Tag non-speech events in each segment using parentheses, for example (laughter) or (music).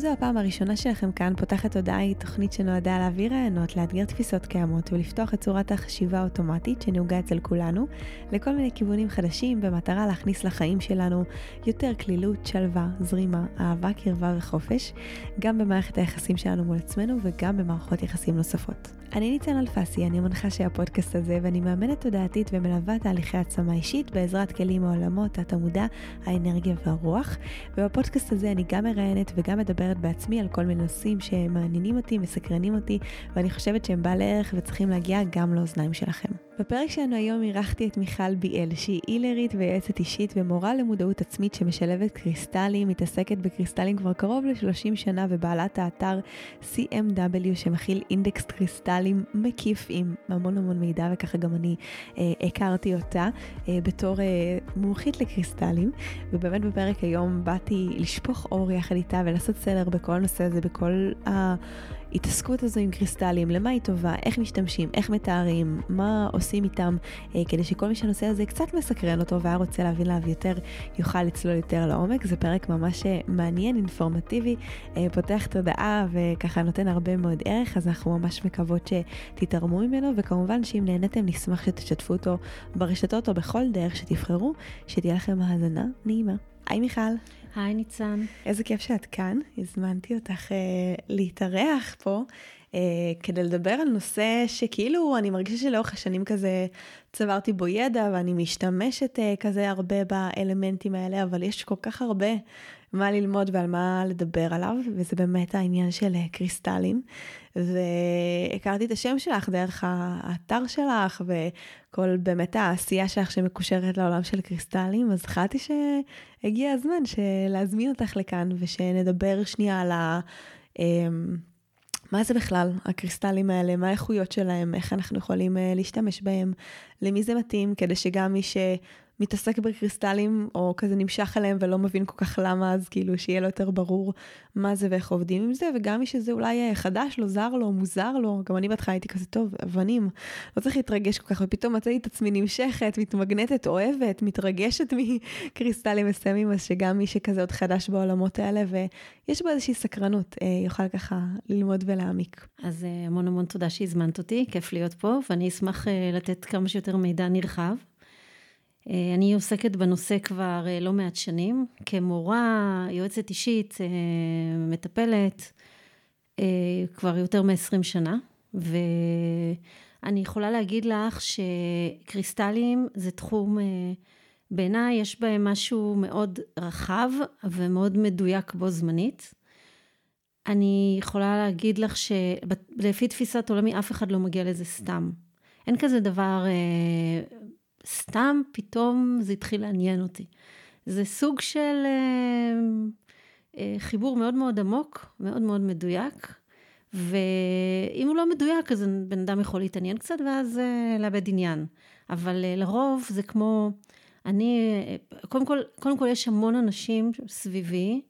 זו הפעם הראשונה שלכם כאן, פותחת הודעה היא תוכנית שנועדה להעביר רעיונות, לאתגר תפיסות קיימות ולפתוח את צורת החשיבה האוטומטית שנהוגה אצל כולנו לכל מיני כיוונים חדשים במטרה להכניס לחיים שלנו יותר כלילות, שלווה, זרימה, אהבה, קרבה וחופש, גם במערכת היחסים שלנו מול עצמנו וגם במערכות יחסים נוספות. אני ניצן אלפסי, אני המנחה של הפודקאסט הזה ואני מאמנת תודעתית ומלווה תהליכי עצמה אישית בעזרת כלים מעולמות התמודע, האנרגיה והרוח. ובפודקאסט הזה אני גם מראיינת וגם מדברת בעצמי על כל מיני נושאים שמעניינים אותי, מסקרנים אותי, ואני חושבת שהם בעלי ערך וצריכים להגיע גם לאוזניים שלכם. בפרק שלנו היום אירחתי את מיכל ביאל, שהיא אילרית ויועצת אישית ומורה למודעות עצמית שמשלבת קריסטלים, מתעסקת בקריסטלים כבר קרוב ל-30 שנה ובעלת האתר CMW שמכיל אינדקס קריסטלים מקיף עם המון המון מידע וככה גם אני אה, הכרתי אותה אה, בתור אה, מומחית לקריסטלים. ובאמת בפרק היום באתי לשפוך אור יחד איתה ולעשות סדר בכל הנושא הזה, בכל ההתעסקות הזו עם קריסטלים, למה היא טובה, איך משתמשים, איך מתארים, מה עושים איתם, אה, כדי שכל מי שהנושא הזה קצת מסקרן אותו והיה רוצה להבין עליו יותר, יוכל לצלול יותר לעומק. זה פרק ממש אה, מעניין, אינפורמטיבי, אה, פותח תודעה וככה נותן הרבה מאוד ערך, אז אנחנו ממש מקוות שתתרמו ממנו, וכמובן שאם נהניתם נשמח שתשתפו אותו ברשתות או בכל דרך שתבחרו, שתהיה לכם האזנה נעימה. היי מיכל. היי ניצן. איזה כיף שאת כאן, הזמנתי אותך אה, להתארח פה אה, כדי לדבר על נושא שכאילו אני מרגישה שלאורך השנים כזה צברתי בו ידע ואני משתמשת אה, כזה הרבה באלמנטים האלה, אבל יש כל כך הרבה מה ללמוד ועל מה לדבר עליו, וזה באמת העניין של אה, קריסטלים. והכרתי את השם שלך דרך האתר שלך וכל באמת העשייה שלך שמקושרת לעולם של קריסטלים, אז החלטתי שהגיע הזמן להזמין אותך לכאן ושנדבר שנייה על ה... אמ, מה זה בכלל הקריסטלים האלה, מה האיכויות שלהם, איך אנחנו יכולים uh, להשתמש בהם, למי זה מתאים, כדי שגם מי שמתעסק בקריסטלים או כזה נמשך אליהם ולא מבין כל כך למה, אז כאילו שיהיה לו יותר ברור מה זה ואיך עובדים עם זה, וגם מי שזה אולי אה, חדש לו, זר לו, מוזר לו, גם אני בהתחלה הייתי כזה טוב, אבנים, לא צריך להתרגש כל כך, ופתאום מצאתי את עצמי נמשכת, מתמגנטת, אוהבת, מתרגשת (laughs) מקריסטלים מסוימים, אז שגם מי שכזה עוד חדש בעולמות האלה, ויש בו איזושהי סקרנות, אה, יוכל ככה ללמוד ולהעמיק. אז אה, המון המון תודה שהזמנת אותי, כיף להיות פה, ואני אשמח לתת כמה שיותר מידע נרחב. אה, אני עוסקת בנושא כבר אה, לא מעט שנים, כמורה, יועצת אישית, אה, מטפלת, כבר יותר מ-20 שנה, ואני יכולה להגיד לך שקריסטלים זה תחום, בעיניי יש בהם משהו מאוד רחב ומאוד מדויק בו זמנית. אני יכולה להגיד לך שלפי תפיסת עולמי אף אחד לא מגיע לזה סתם. אין כזה דבר סתם פתאום זה התחיל לעניין אותי. זה סוג של אה, אה, חיבור מאוד מאוד עמוק, מאוד מאוד מדויק, ואם הוא לא מדויק, אז בן אדם יכול להתעניין קצת ואז אה, לאבד עניין. אבל לרוב זה כמו, אני, קודם כל, קודם כל יש המון אנשים סביבי,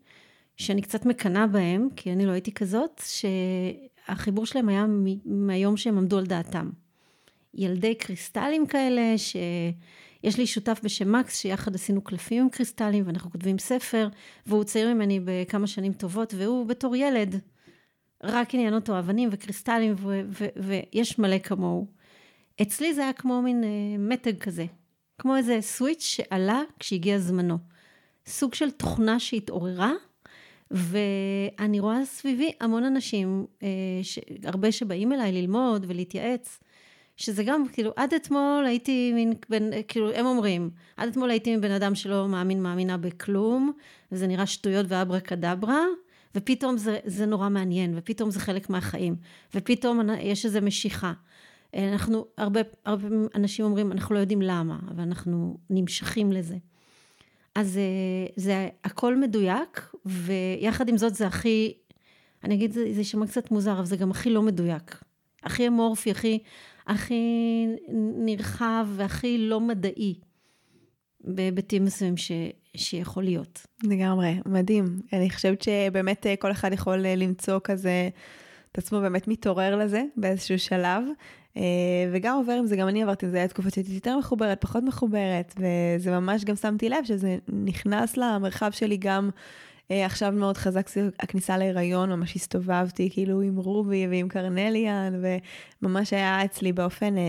שאני קצת מקנאה בהם, כי אני לא הייתי כזאת, שהחיבור שלהם היה מהיום שהם עמדו על דעתם. ילדי קריסטלים כאלה, שיש לי שותף בשם מקס, שיחד עשינו קלפים עם קריסטלים, ואנחנו כותבים ספר, והוא צעיר ממני בכמה שנים טובות, והוא בתור ילד, רק עניין אותו אבנים וקריסטלים, ו- ו- ויש מלא כמוהו. אצלי זה היה כמו מין uh, מתג כזה, כמו איזה סוויץ' שעלה כשהגיע זמנו. סוג של תוכנה שהתעוררה, ואני רואה סביבי המון אנשים, uh, ש... הרבה שבאים אליי ללמוד ולהתייעץ, שזה גם, כאילו, עד אתמול הייתי מין, בין, כאילו, הם אומרים, עד אתמול הייתי מבן אדם שלא מאמין, מאמינה בכלום, וזה נראה שטויות ואברה קדברה, ופתאום זה, זה נורא מעניין, ופתאום זה חלק מהחיים, ופתאום יש איזו משיכה. אנחנו, הרבה, הרבה אנשים אומרים, אנחנו לא יודעים למה, אבל אנחנו נמשכים לזה. אז זה, זה הכל מדויק, ויחד עם זאת זה הכי, אני אגיד, זה יישמע קצת מוזר, אבל זה גם הכי לא מדויק. הכי אמורפי, הכי, הכי נרחב והכי לא מדעי בהיבטים מסוימים ש, שיכול להיות. לגמרי, מדהים. אני חושבת שבאמת אה, כל אחד יכול אה, למצוא כזה את עצמו באמת מתעורר לזה באיזשהו שלב. אה, וגם עובר עם זה, גם אני עברתי עם זה, היה תקופות שהייתי יותר מחוברת, פחות מחוברת, וזה ממש גם שמתי לב שזה נכנס למרחב שלי גם עכשיו מאוד חזק הכניסה להיריון, ממש הסתובבתי כאילו עם רובי ועם קרנליאן, וממש היה אצלי באופן אה,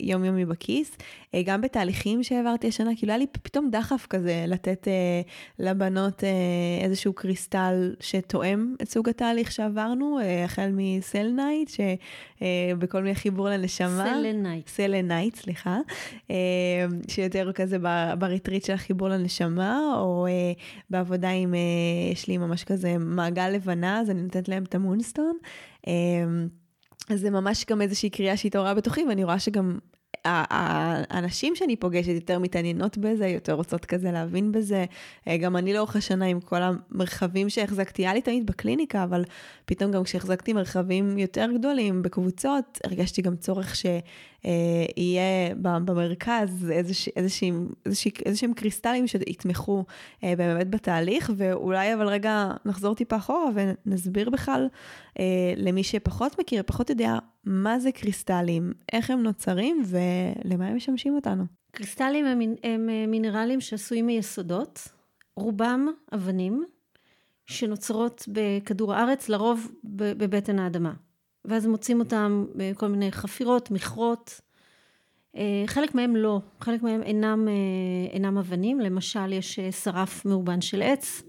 יומיומי בכיס. אה, גם בתהליכים שהעברתי השנה, כאילו היה לי פתאום דחף כזה לתת אה, לבנות אה, איזשהו קריסטל שתואם את סוג התהליך שעברנו, אה, החל מ selenite, שבכל אה, מיני חיבור לנשמה. selenite. selenite, סליחה. אה, שיותר כזה בריטריט של החיבור לנשמה, או אה, בעבודה עם... אה, יש לי ממש כזה מעגל לבנה, אז אני נותנת להם את המונסטון. אמ, אז זה ממש גם איזושהי קריאה שהתעוררה בתוכי, ואני רואה שגם האנשים שאני פוגשת יותר מתעניינות בזה, יותר רוצות כזה להבין בזה. אה, גם אני לאורך השנה עם כל המרחבים שהחזקתי, היה לי תמיד בקליניקה, אבל פתאום גם כשהחזקתי מרחבים יותר גדולים בקבוצות, הרגשתי גם צורך שיהיה במרכז איזשהם קריסטלים שיתמכו אה, באמת בתהליך, ואולי אבל רגע נחזור טיפה אחורה ונסביר בכלל אה, למי שפחות מכיר, פחות יודע מה זה קריסטלים, איך הם נוצרים ולמה הם משמשים אותנו. קריסטלים הם, הם אה, מינרלים שעשויים מיסודות, רובם אבנים, שנוצרות בכדור הארץ, לרוב בבטן האדמה. ואז מוצאים אותם בכל מיני חפירות, מכרות. אה, חלק מהם לא, חלק מהם אינם, אינם אבנים, למשל יש שרף מאובן של עץ,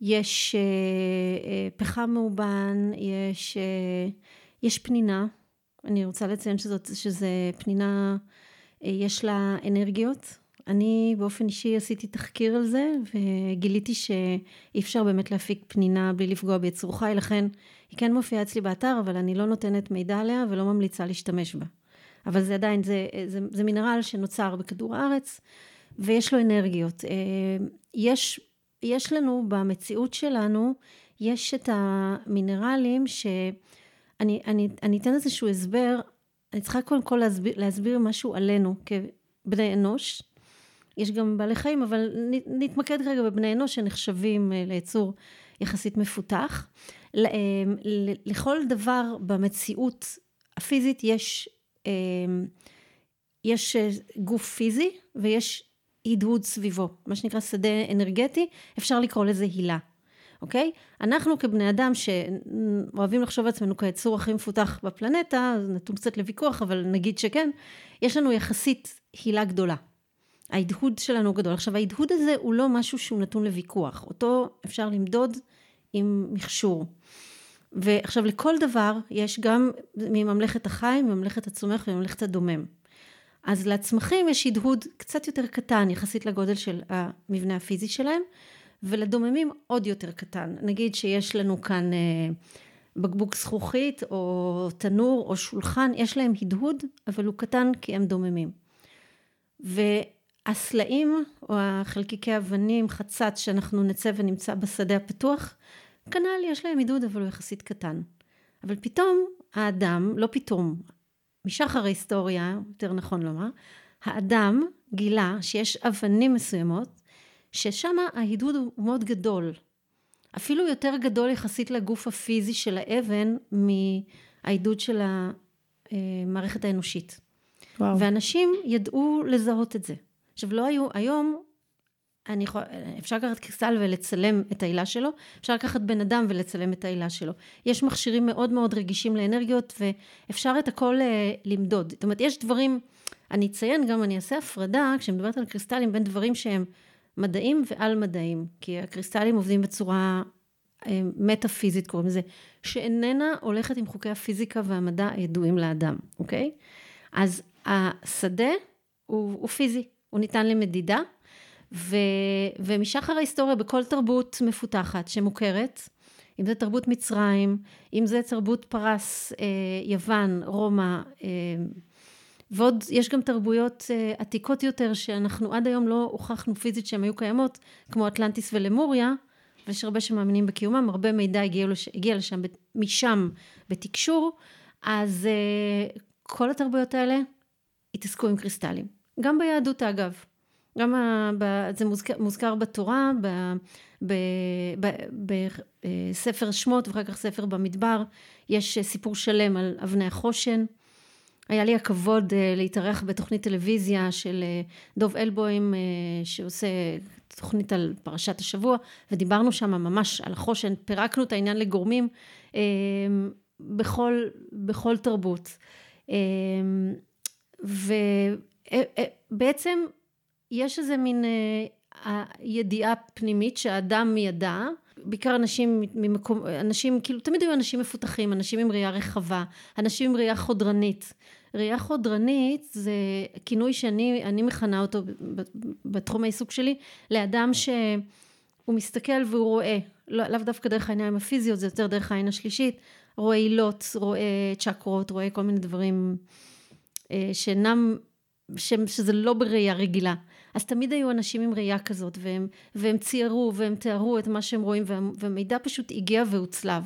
יש אה, אה, פחם מאובן, יש, אה, יש פנינה, אני רוצה לציין שזאת, שזה פנינה, יש לה אנרגיות. אני באופן אישי עשיתי תחקיר על זה וגיליתי שאי אפשר באמת להפיק פנינה בלי לפגוע ביצור חי, לכן היא כן מופיעה אצלי באתר, אבל אני לא נותנת מידע עליה ולא ממליצה להשתמש בה. אבל זה עדיין, זה, זה, זה מינרל שנוצר בכדור הארץ ויש לו אנרגיות. יש יש לנו במציאות שלנו, יש את המינרלים שאני אני, אני אתן איזשהו הסבר, אני צריכה קודם כל להסביר, להסביר משהו עלינו כבני אנוש. יש גם בעלי חיים, אבל נתמקד כרגע בבני אנוש שנחשבים אה, ליצור יחסית מפותח. אה, לכל דבר במציאות הפיזית יש, אה, יש גוף פיזי ויש הדהוד סביבו, מה שנקרא שדה אנרגטי, אפשר לקרוא לזה הילה, אוקיי? אנחנו כבני אדם שאוהבים לחשוב על עצמנו כיצור הכי מפותח בפלנטה, נתון קצת לוויכוח, אבל נגיד שכן, יש לנו יחסית הילה גדולה. ההדהוד שלנו גדול. עכשיו ההדהוד הזה הוא לא משהו שהוא נתון לוויכוח, אותו אפשר למדוד עם מכשור. ועכשיו לכל דבר יש גם מממלכת החי, מממלכת הצומח ומממלכת הדומם. אז לצמחים יש הדהוד קצת יותר קטן יחסית לגודל של המבנה הפיזי שלהם, ולדוממים עוד יותר קטן. נגיד שיש לנו כאן אה, בקבוק זכוכית או תנור או שולחן, יש להם הדהוד, אבל הוא קטן כי הם דוממים. והסלעים או החלקיקי אבנים, חצץ שאנחנו נצא ונמצא בשדה הפתוח, כנ"ל יש להם הדהוד אבל הוא יחסית קטן. אבל פתאום האדם, לא פתאום, משחר ההיסטוריה, יותר נכון לומר, האדם גילה שיש אבנים מסוימות, ששם ההדהוד הוא מאוד גדול. אפילו יותר גדול יחסית לגוף הפיזי של האבן מההדהוד של המערכת האנושית. וואו. ואנשים ידעו לזהות את זה. עכשיו לא היו, היום אני יכול, אפשר לקחת קריסטל ולצלם את העילה שלו, אפשר לקחת בן אדם ולצלם את העילה שלו. יש מכשירים מאוד מאוד רגישים לאנרגיות ואפשר את הכל אה, למדוד. זאת אומרת, יש דברים, אני אציין גם, אני אעשה הפרדה, כשאני מדברת על קריסטלים, בין דברים שהם מדעים ועל מדעים, כי הקריסטלים עובדים בצורה אה, מטאפיזית קוראים לזה, שאיננה הולכת עם חוקי הפיזיקה והמדע הידועים לאדם, אוקיי? אז השדה הוא, הוא פיזי, הוא ניתן למדידה. ו, ומשחר ההיסטוריה בכל תרבות מפותחת שמוכרת, אם זה תרבות מצרים, אם זה תרבות פרס, אה, יוון, רומא, אה, ועוד יש גם תרבויות אה, עתיקות יותר שאנחנו עד היום לא הוכחנו פיזית שהן היו קיימות, כמו אטלנטיס ולמוריה, ויש הרבה שמאמינים בקיומם, הרבה מידע הגיע, לש, הגיע לשם, משם בתקשור, אז כל התרבויות האלה התעסקו עם קריסטלים. גם ביהדות אגב. גם ה, ב, זה מוזכר, מוזכר בתורה, בספר שמות ואחר כך ספר במדבר, יש סיפור שלם על אבני החושן. היה לי הכבוד אה, להתארח בתוכנית טלוויזיה של אה, דוב אלבוים אה, שעושה תוכנית על פרשת השבוע ודיברנו שם ממש על החושן, פירקנו את העניין לגורמים בכל, בכל תרבות. ובעצם יש איזה מין ידיעה פנימית שהאדם ידע, בעיקר אנשים ממקום, אנשים, כאילו תמיד היו אנשים מפותחים, אנשים עם ראייה רחבה, אנשים עם ראייה חודרנית. ראייה חודרנית זה כינוי שאני מכנה אותו בתחום העיסוק שלי, לאדם שהוא מסתכל והוא רואה, לא, לאו דווקא דרך העיניים הפיזיות, זה יותר דרך העין השלישית, רואה עילות, רואה צ'קרות, רואה כל מיני דברים אה, שאינם, שזה לא בראייה רגילה. אז תמיד היו אנשים עם ראייה כזאת, והם, והם ציירו והם תיארו את מה שהם רואים, והמידע פשוט הגיע והוצלב.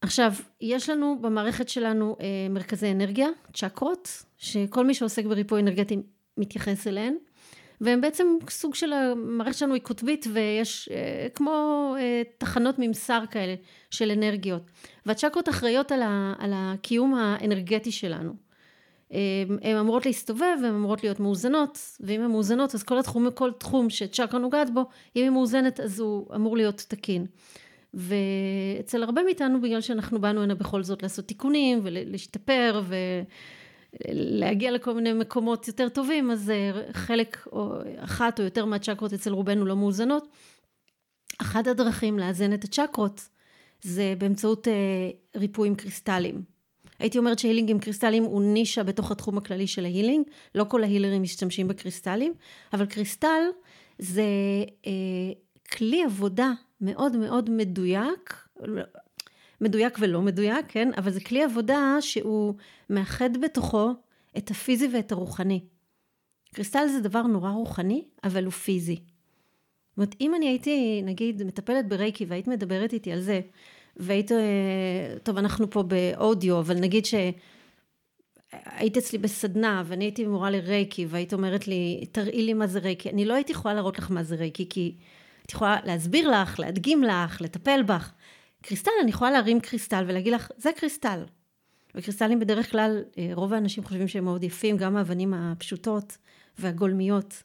עכשיו, יש לנו במערכת שלנו אה, מרכזי אנרגיה, צ'קרות, שכל מי שעוסק בריפוי אנרגטי מתייחס אליהן, והם בעצם סוג של, המערכת שלנו היא קוטבית ויש אה, כמו אה, תחנות ממסר כאלה של אנרגיות. והצ'קרות אחראיות על, ה, על הקיום האנרגטי שלנו. הן אמורות להסתובב, הן אמורות להיות מאוזנות, ואם הן מאוזנות אז כל התחום, כל תחום שצ'קרה נוגעת בו, אם היא מאוזנת אז הוא אמור להיות תקין. ואצל הרבה מאיתנו, בגלל שאנחנו באנו הנה בכל זאת לעשות תיקונים ולהשתפר ולהגיע לכל מיני מקומות יותר טובים, אז אה, חלק או אחת או יותר מהצ'קרות אצל רובנו לא מאוזנות. אחת הדרכים לאזן את הצ'קרות זה באמצעות אה, ריפוי עם קריסטלים. הייתי אומרת שהילינג עם קריסטלים הוא נישה בתוך התחום הכללי של ההילינג, לא כל ההילרים משתמשים בקריסטלים, אבל קריסטל זה אה, כלי עבודה מאוד מאוד מדויק, מדויק ולא מדויק, כן? אבל זה כלי עבודה שהוא מאחד בתוכו את הפיזי ואת הרוחני. קריסטל זה דבר נורא רוחני, אבל הוא פיזי. זאת אומרת, אם אני הייתי, נגיד, מטפלת ברייקי והיית מדברת איתי על זה, והיית, אה, טוב, אנחנו פה באודיו, אבל נגיד ש... היית אצלי בסדנה ואני הייתי מורה לרייקי והיית אומרת לי תראי לי מה זה רייקי אני לא הייתי יכולה להראות לך מה זה רייקי כי את יכולה להסביר לך, להדגים לך, לטפל בך. קריסטל, אני יכולה להרים קריסטל ולהגיד לך, זה קריסטל. וקריסטלים בדרך כלל, אה, רוב האנשים חושבים שהם מאוד יפים, גם האבנים הפשוטות והגולמיות.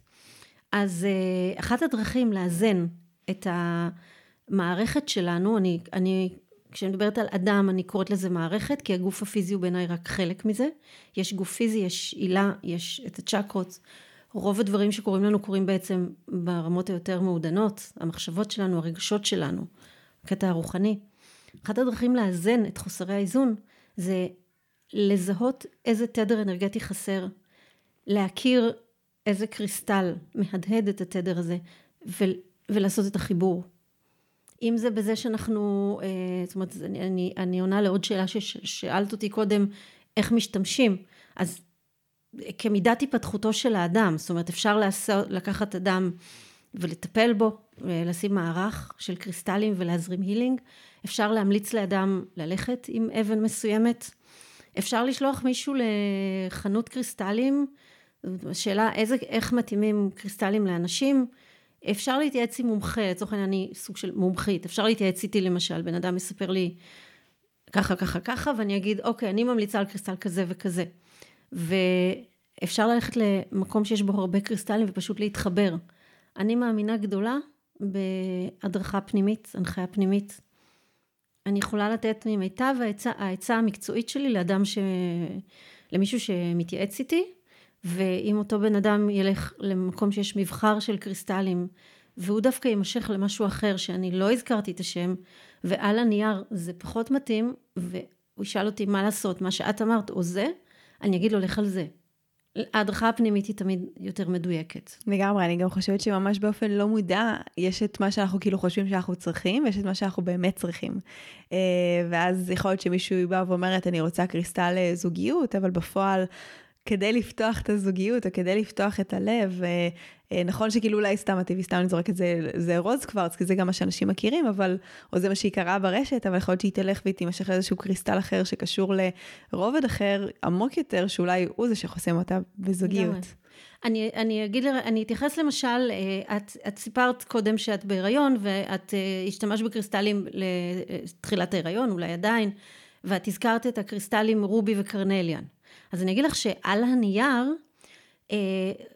אז אה, אחת הדרכים לאזן את המערכת שלנו, אני, אני, כשאני מדברת על אדם, אני קוראת לזה מערכת, כי הגוף הפיזי הוא בעיניי רק חלק מזה. יש גוף פיזי, יש עילה, יש את הצ'קרות, רוב הדברים שקורים לנו קורים בעצם ברמות היותר מעודנות, המחשבות שלנו, הרגשות שלנו, הקטע הרוחני. אחת הדרכים לאזן את חוסרי האיזון זה לזהות איזה תדר אנרגטי חסר, להכיר איזה קריסטל מהדהד את התדר הזה ו- ולעשות את החיבור. אם זה בזה שאנחנו, אה, זאת אומרת, אני, אני, אני עונה לעוד שאלה ששאלת אותי קודם, איך משתמשים, אז כמידת היפתחותו של האדם, זאת אומרת אפשר לעשות, לקחת אדם ולטפל בו, לשים מערך של קריסטלים ולהזרים הילינג, אפשר להמליץ לאדם ללכת עם אבן מסוימת, אפשר לשלוח מישהו לחנות קריסטלים, השאלה איזה, איך מתאימים קריסטלים לאנשים, אפשר להתייעץ עם מומחה, לצורך העניין אני סוג של מומחית, אפשר להתייעץ איתי למשל, בן אדם מספר לי ככה ככה ככה ואני אגיד אוקיי אני ממליצה על קריסטל כזה וכזה ואפשר ללכת למקום שיש בו הרבה קריסטלים ופשוט להתחבר. אני מאמינה גדולה בהדרכה פנימית, הנחיה פנימית. אני יכולה לתת ממיטב העצה, המקצועית שלי לאדם ש... למישהו שמתייעץ איתי, ואם אותו בן אדם ילך למקום שיש מבחר של קריסטלים, והוא דווקא יימשך למשהו אחר שאני לא הזכרתי את השם, ועל הנייר זה פחות מתאים, והוא ישאל אותי מה לעשות, מה שאת אמרת או זה, אני אגיד לו, לך על זה. ההדרכה הפנימית היא תמיד יותר מדויקת. לגמרי, אני גם חושבת שממש באופן לא מודע, יש את מה שאנחנו כאילו חושבים שאנחנו צריכים, ויש את מה שאנחנו באמת צריכים. אה, ואז יכול להיות שמישהו בא ואומרת, אני רוצה קריסטל זוגיות, אבל בפועל כדי לפתוח את הזוגיות, או כדי לפתוח את הלב, נכון שכאילו אולי סתם הטבעי סתם לזרוק את זה, זה רוז קוורץ, כי זה גם מה שאנשים מכירים, אבל, או זה מה שהיא קראה ברשת, אבל יכול להיות שהיא תלך והיא תימשך לאיזשהו קריסטל אחר שקשור לרובד אחר, עמוק יותר, שאולי הוא זה שחוסם אותה בזוגיות. אני, אני אגיד, אני אתייחס למשל, את, את סיפרת קודם שאת בהיריון, ואת השתמשת בקריסטלים לתחילת ההיריון, אולי עדיין, ואת הזכרת את הקריסטלים רובי וקרנליאן. אז אני אגיד לך שעל הנייר, אה,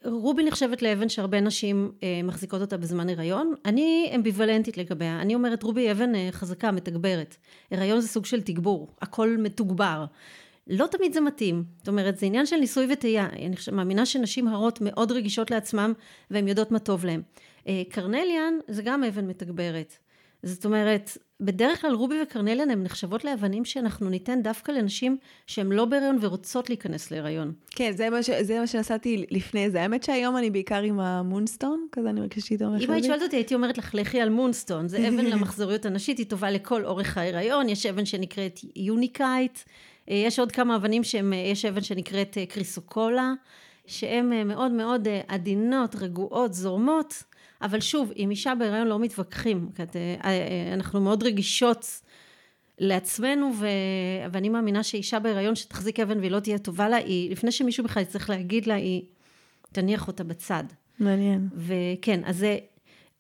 רובי נחשבת לאבן שהרבה נשים אה, מחזיקות אותה בזמן הריון. אני אמביוולנטית לגביה. אני אומרת, רובי היא אבן אה, חזקה, מתגברת. הריון זה סוג של תגבור, הכל מתוגבר. לא תמיד זה מתאים. זאת אומרת, זה עניין של ניסוי וטעייה. אני מאמינה שנשים הרות מאוד רגישות לעצמם, והן יודעות מה טוב להן. קרנליאן זה גם אבן מתגברת. זאת אומרת, בדרך כלל רובי וקרנליאן הן נחשבות לאבנים שאנחנו ניתן דווקא לנשים שהן לא בהיריון ורוצות להיכנס להיריון. כן, זה מה, ש, זה מה שנסעתי לפני זה. האמת שהיום אני בעיקר עם המונסטון, כזה אני מרגישה שהיא תומכת. אם היית שואלת אותי, הייתי אומרת לך, לכי על מונסטון. זה אבן (laughs) למחזוריות הנשית, היא טובה לכל אורך ההיריון. יש אבן שנקראת יוניקייט. אה, יש עוד כמה אבנים שהם, אה, יש אבן שנקראת אה, קריסוקולה, שהן מאוד מאוד עדינות, רגועות, זורמות. אבל שוב, עם אישה בהיריון לא מתווכחים, אה, אה, אנחנו מאוד רגישות לעצמנו, ו... ואני מאמינה שאישה בהיריון שתחזיק אבן והיא לא תהיה טובה לה, היא, לפני שמישהו בכלל יצטרך להגיד לה, היא תניח אותה בצד. מעניין. וכן, אז זה...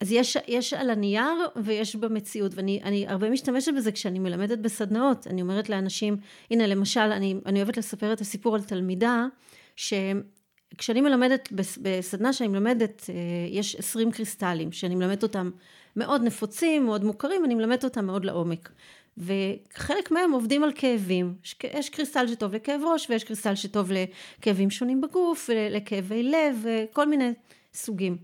אז יש, יש על הנייר ויש במציאות, ואני הרבה משתמשת בזה כשאני מלמדת בסדנאות. אני אומרת לאנשים, הנה למשל, אני, אני אוהבת לספר את הסיפור על תלמידה, ש... כשאני מלמדת, בסדנה שאני מלמדת, אה, יש 20 קריסטלים, שאני מלמדת אותם מאוד נפוצים, מאוד מוכרים, אני מלמדת אותם מאוד לעומק. וחלק מהם עובדים על כאבים. יש קריסטל שטוב לכאב ראש, ויש קריסטל שטוב לכאבים שונים בגוף, לכאבי לב, וכל מיני סוגים.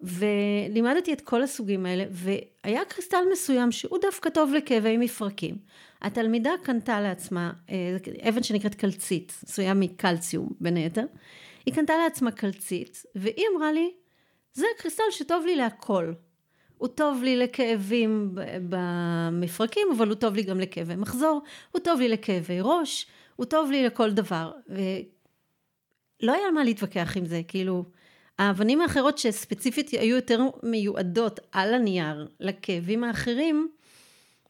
ולימדתי את כל הסוגים האלה, והיה קריסטל מסוים שהוא דווקא טוב לכאבי מפרקים. התלמידה קנתה לעצמה אה, אבן שנקראת קלצית, עשויה מקלציום בין היתר. היא קנתה לעצמה קלצית, והיא אמרה לי, זה קריסטל שטוב לי להכל. הוא טוב לי לכאבים במפרקים, אבל הוא טוב לי גם לכאבי מחזור, הוא טוב לי לכאבי ראש, הוא טוב לי לכל דבר. ולא היה מה להתווכח עם זה, כאילו, האבנים האחרות שספציפית היו יותר מיועדות על הנייר לכאבים האחרים,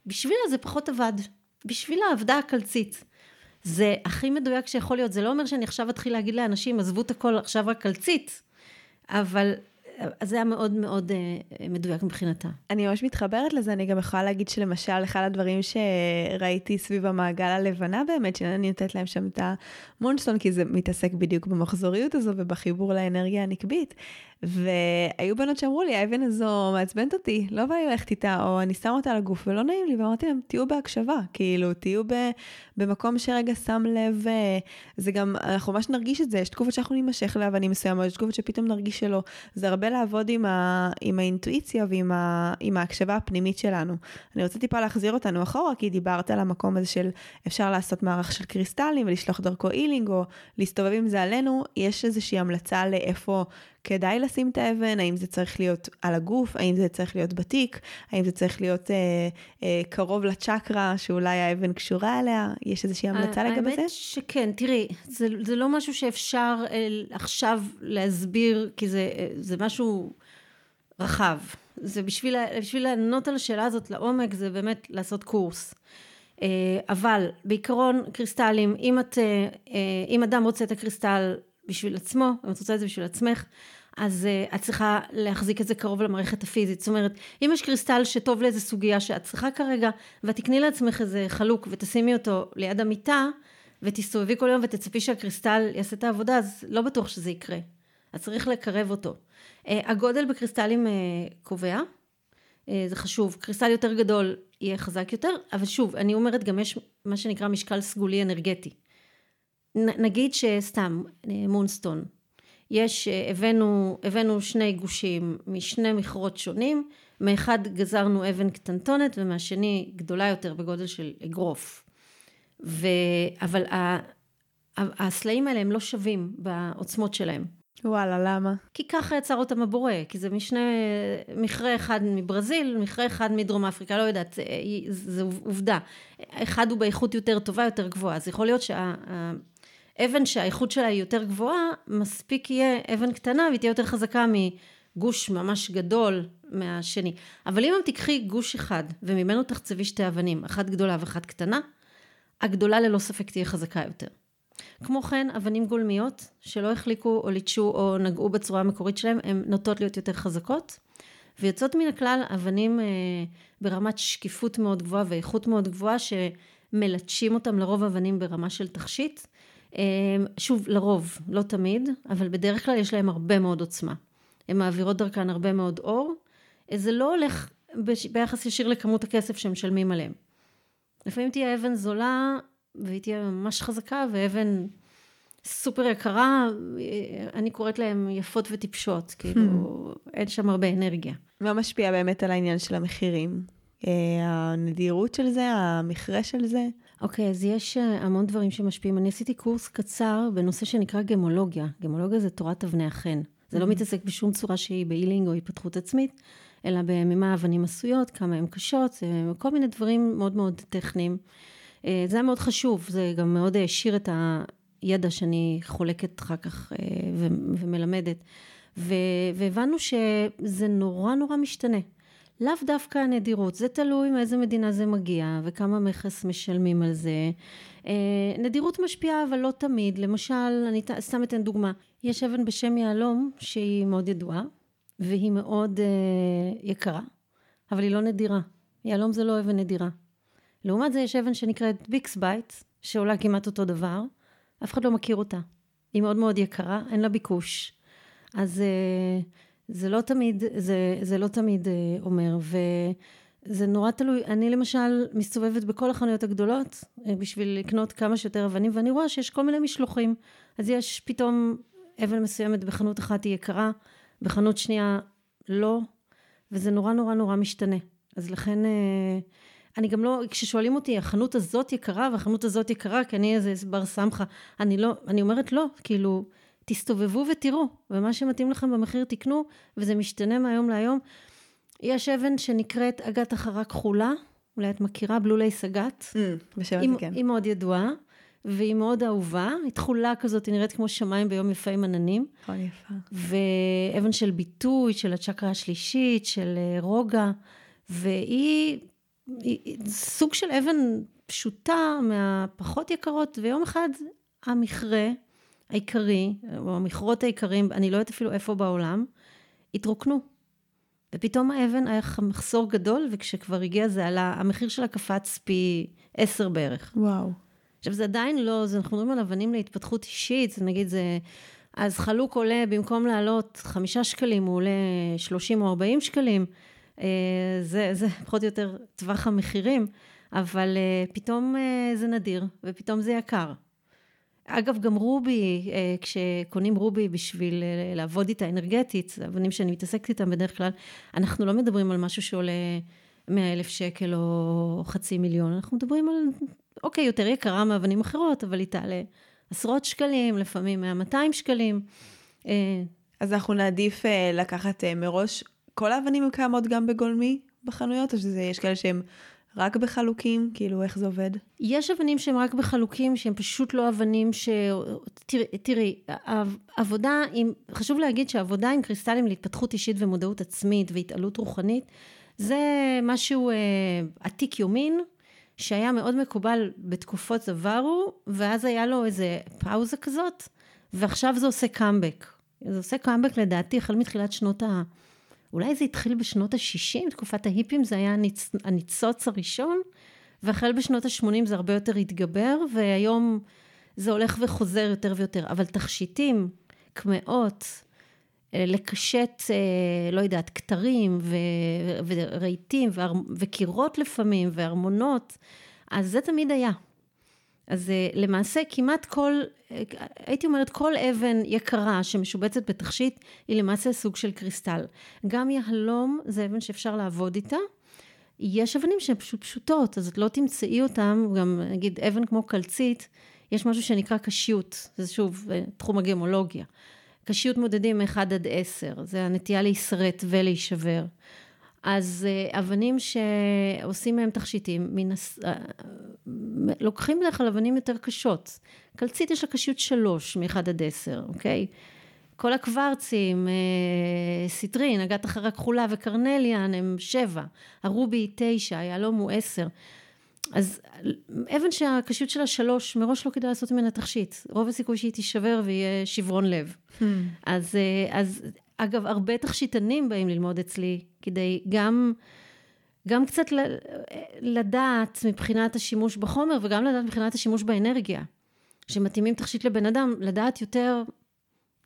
בשבילה זה פחות עבד. בשבילה עבדה הקלצית. זה הכי מדויק שיכול להיות. זה לא אומר שאני עכשיו אתחיל להגיד לאנשים, עזבו את הכל עכשיו רק קלצית, אבל זה היה מאוד מאוד uh, מדויק מבחינתה. אני ממש מתחברת לזה, אני גם יכולה להגיד שלמשל, אחד הדברים שראיתי סביב המעגל הלבנה באמת, שאני נותנת להם שם את המונסטון, כי זה מתעסק בדיוק במחזוריות הזו ובחיבור לאנרגיה הנקבית. והיו בנות שאמרו לי, האבן הזו מעצבנת אותי, לא בא לי ללכת איתה, או אני שמה אותה על הגוף ולא נעים לי, ואמרתי להם, תהיו בהקשבה, כאילו, תהיו ב, במקום שרגע שם לב, אה, זה גם, אנחנו ממש נרגיש את זה, יש תקופות שאנחנו נימשך לאבנים מסוימות, יש תקופות שפתאום נרגיש שלא. זה הרבה לעבוד עם, ה, עם האינטואיציה ועם ה, עם ההקשבה הפנימית שלנו. אני רוצה טיפה להחזיר אותנו אחורה, כי דיברת על המקום הזה של אפשר לעשות מערך של קריסטלים ולשלוח דרכו אילינג, או להסתובב עם זה עלינו, יש איזושהי המלצה לאיפה... כדאי לשים את האבן, האם זה צריך להיות על הגוף, האם זה צריך להיות בתיק, האם זה צריך להיות אה, אה, קרוב לצ'קרה שאולי האבן קשורה אליה, יש איזושהי המלצה לגבי זה? האמת שכן, תראי, זה, זה לא משהו שאפשר אה, עכשיו להסביר, כי זה, אה, זה משהו רחב. זה בשביל, בשביל לענות על השאלה הזאת לעומק, זה באמת לעשות קורס. אה, אבל בעיקרון קריסטלים, אם, את, אה, אם אדם רוצה את הקריסטל בשביל עצמו, אם את רוצה את זה בשביל עצמך, אז uh, את צריכה להחזיק את זה קרוב למערכת הפיזית. זאת אומרת, אם יש קריסטל שטוב לאיזה סוגיה שאת צריכה כרגע, ותקני לעצמך איזה חלוק ותשימי אותו ליד המיטה, ותסתובבי כל יום ותצפי שהקריסטל יעשה את העבודה, אז לא בטוח שזה יקרה. אז צריך לקרב אותו. Uh, הגודל בקריסטלים uh, קובע, uh, זה חשוב. קריסטל יותר גדול יהיה חזק יותר, אבל שוב, אני אומרת גם יש מה שנקרא משקל סגולי אנרגטי. נגיד שסתם, מונסטון, יש, אה, הבאנו, הבאנו שני גושים משני מכרות שונים, מאחד גזרנו אבן קטנטונת ומהשני גדולה יותר בגודל של אגרוף. ו... אבל ה... הסלעים האלה הם לא שווים בעוצמות שלהם. וואלה, למה? כי ככה יצר אותם הבורא, כי זה משנה, מכרה אחד מברזיל, מכרה אחד מדרום אפריקה, לא יודעת, אה, זו עובדה. אחד הוא באיכות יותר טובה, יותר גבוהה, אז יכול להיות שה... אבן שהאיכות שלה היא יותר גבוהה, מספיק יהיה אבן קטנה והיא תהיה יותר חזקה מגוש ממש גדול מהשני. אבל אם תיקחי גוש אחד וממנו תחצבי שתי אבנים, אחת גדולה ואחת קטנה, הגדולה ללא ספק תהיה חזקה יותר. כמו כן, אבנים גולמיות שלא החליקו או ליטשו או נגעו בצורה המקורית שלהם, הן נוטות להיות יותר חזקות. ויוצאות מן הכלל אבנים אה, ברמת שקיפות מאוד גבוהה ואיכות מאוד גבוהה, שמלטשים אותם לרוב אבנים ברמה של תכשיט. אה, שוב, לרוב, לא תמיד, אבל בדרך כלל יש להם הרבה מאוד עוצמה. הן מעבירות דרכן הרבה מאוד אור. אה, זה לא הולך ביחס ישיר לכמות הכסף שמשלמים עליהם. לפעמים תהיה אבן זולה והיא תהיה ממש חזקה, ואבן סופר יקרה, אני קוראת להן יפות וטיפשות, כאילו, hmm. אין שם הרבה אנרגיה. מה משפיע באמת על העניין של המחירים? אה, הנדירות של זה, המכרה של זה? אוקיי, okay, אז יש אה, המון דברים שמשפיעים. אני עשיתי קורס קצר בנושא שנקרא גמולוגיה. גמולוגיה זה תורת אבני החן. זה לא hmm. מתעסק בשום צורה שהיא באילינג או התפתחות עצמית, אלא ממה האבנים עשויות, כמה הן קשות, אה, כל מיני דברים מאוד מאוד טכניים. זה היה מאוד חשוב, זה גם מאוד העשיר את הידע שאני חולקת אחר כך ומלמדת. והבנו שזה נורא נורא משתנה. לאו דווקא הנדירות, זה תלוי מאיזה מדינה זה מגיע וכמה מכס משלמים על זה. אה, נדירות משפיעה אבל לא תמיד, למשל, אני סתם אתן דוגמה, יש אבן בשם יהלום שהיא מאוד ידועה והיא מאוד אה, יקרה, אבל היא לא נדירה. יהלום זה לא אבן נדירה. לעומת זה יש אבן שנקראת bixbite, שעולה כמעט אותו דבר, אף אחד לא מכיר אותה. היא מאוד מאוד יקרה, אין לה ביקוש. אז אה, זה לא תמיד, זה, זה לא תמיד אה, אומר, וזה נורא תלוי. אני למשל מסתובבת בכל החנויות הגדולות אה, בשביל לקנות כמה שיותר אבנים, ואני רואה שיש כל מיני משלוחים. אז יש פתאום אבן מסוימת בחנות אחת היא יקרה, בחנות שנייה לא, וזה נורא נורא נורא משתנה. אז לכן... אני גם לא, כששואלים אותי, החנות הזאת יקרה והחנות הזאת יקרה, כי אני איזה בר סמכה, אני לא, אני אומרת לא, כאילו, תסתובבו ותראו, ומה שמתאים לכם במחיר תקנו, וזה משתנה מהיום להיום. יש אבן שנקראת אגת החרה כחולה, אולי את מכירה, בלולי סגת. Mm, בשם הזה כן. היא מאוד ידועה, והיא מאוד אהובה, היא תכולה כזאת, היא נראית כמו שמיים ביום יפה עם עננים. נכון, יפה. ואבן של ביטוי, של הצ'קרה השלישית, של אה, רוגע, והיא היא, היא סוג של אבן פשוטה מהפחות יקרות, ויום אחד המכרה העיקרי, או המכרות העיקריים, אני לא יודעת אפילו איפה בעולם, התרוקנו. ופתאום האבן היה מחסור גדול, וכשכבר הגיע זה עלה, המחיר שלה קפץ פי עשר בערך. וואו. עכשיו זה עדיין לא, זה, אנחנו מדברים על אבנים להתפתחות אישית, זה נגיד זה, אז חלוק עולה, במקום לעלות חמישה שקלים, הוא עולה שלושים או ארבעים שקלים. אה, זה, זה פחות או יותר טווח המחירים, אבל אה, פתאום אה, זה נדיר, ופתאום זה יקר. אגב, גם רובי, אה, כשקונים רובי בשביל אה, לעבוד איתה אנרגטית, זה אבנים שאני מתעסקת איתם בדרך כלל, אנחנו לא מדברים על משהו שעולה 100 אלף שקל או חצי מיליון, אנחנו מדברים על, אוקיי, יותר יקרה מאבנים אחרות, אבל היא תעלה עשרות שקלים, לפעמים 100-200 שקלים. אה, אז אנחנו נעדיף לקחת מראש, כל האבנים קיימות גם בגולמי בחנויות, או שיש כאלה שהם רק בחלוקים? כאילו, איך זה עובד? יש אבנים שהן רק בחלוקים, שהן פשוט לא אבנים ש... תראי, תראי, עבודה עם... חשוב להגיד שעבודה עם קריסטלים להתפתחות אישית ומודעות עצמית והתעלות רוחנית, זה משהו אה, עתיק יומין, שהיה מאוד מקובל בתקופות עברו, ואז היה לו איזה פאוזה כזאת, ועכשיו זה עושה קאמבק. זה עושה קאמבק לדעתי החל מתחילת שנות ה... אולי זה התחיל בשנות ה-60, תקופת ההיפים, זה היה הניצ... הניצוץ הראשון, והחל בשנות ה-80 זה הרבה יותר התגבר, והיום זה הולך וחוזר יותר ויותר. אבל תכשיטים, קמעות, אה, לקשט, אה, לא יודעת, כתרים ו... ורהיטים וקירות לפעמים, וארמונות, אז זה תמיד היה. אז אה, למעשה כמעט כל, אה, הייתי אומרת כל אבן יקרה שמשובצת בתכשיט היא למעשה סוג של קריסטל. גם יהלום זה אבן שאפשר לעבוד איתה. יש אבנים שהן פשוט פשוטות, אז את לא תמצאי אותן, גם נגיד אבן כמו קלצית, יש משהו שנקרא קשיות, זה שוב אה, תחום הגמולוגיה. קשיות מודדים מ-1 עד 10, זה הנטייה להישרט ולהישבר. אז אה, אבנים שעושים מהם תכשיטים, מנס... אה, לוקחים בדרך כלל אבנים יותר קשות. קלציט יש לה קשיות שלוש מ-1 עד 10, אוקיי? כל הקוורצים, אה, סיטרין, אגת תחרה כחולה וקרנליאן הם שבע, הרובי היא תשע, היהלום הוא עשר. אז אבן שהקשיות שלה שלוש, מראש לא כדאי לעשות ממנה תכשיט. רוב הסיכוי שהיא תישבר ויהיה שברון לב. המ. אז, אז אגב, הרבה תכשיטנים באים ללמוד אצלי, כדי גם, גם קצת לדעת מבחינת השימוש בחומר, וגם לדעת מבחינת השימוש באנרגיה. שמתאימים תכשיט לבן אדם, לדעת יותר,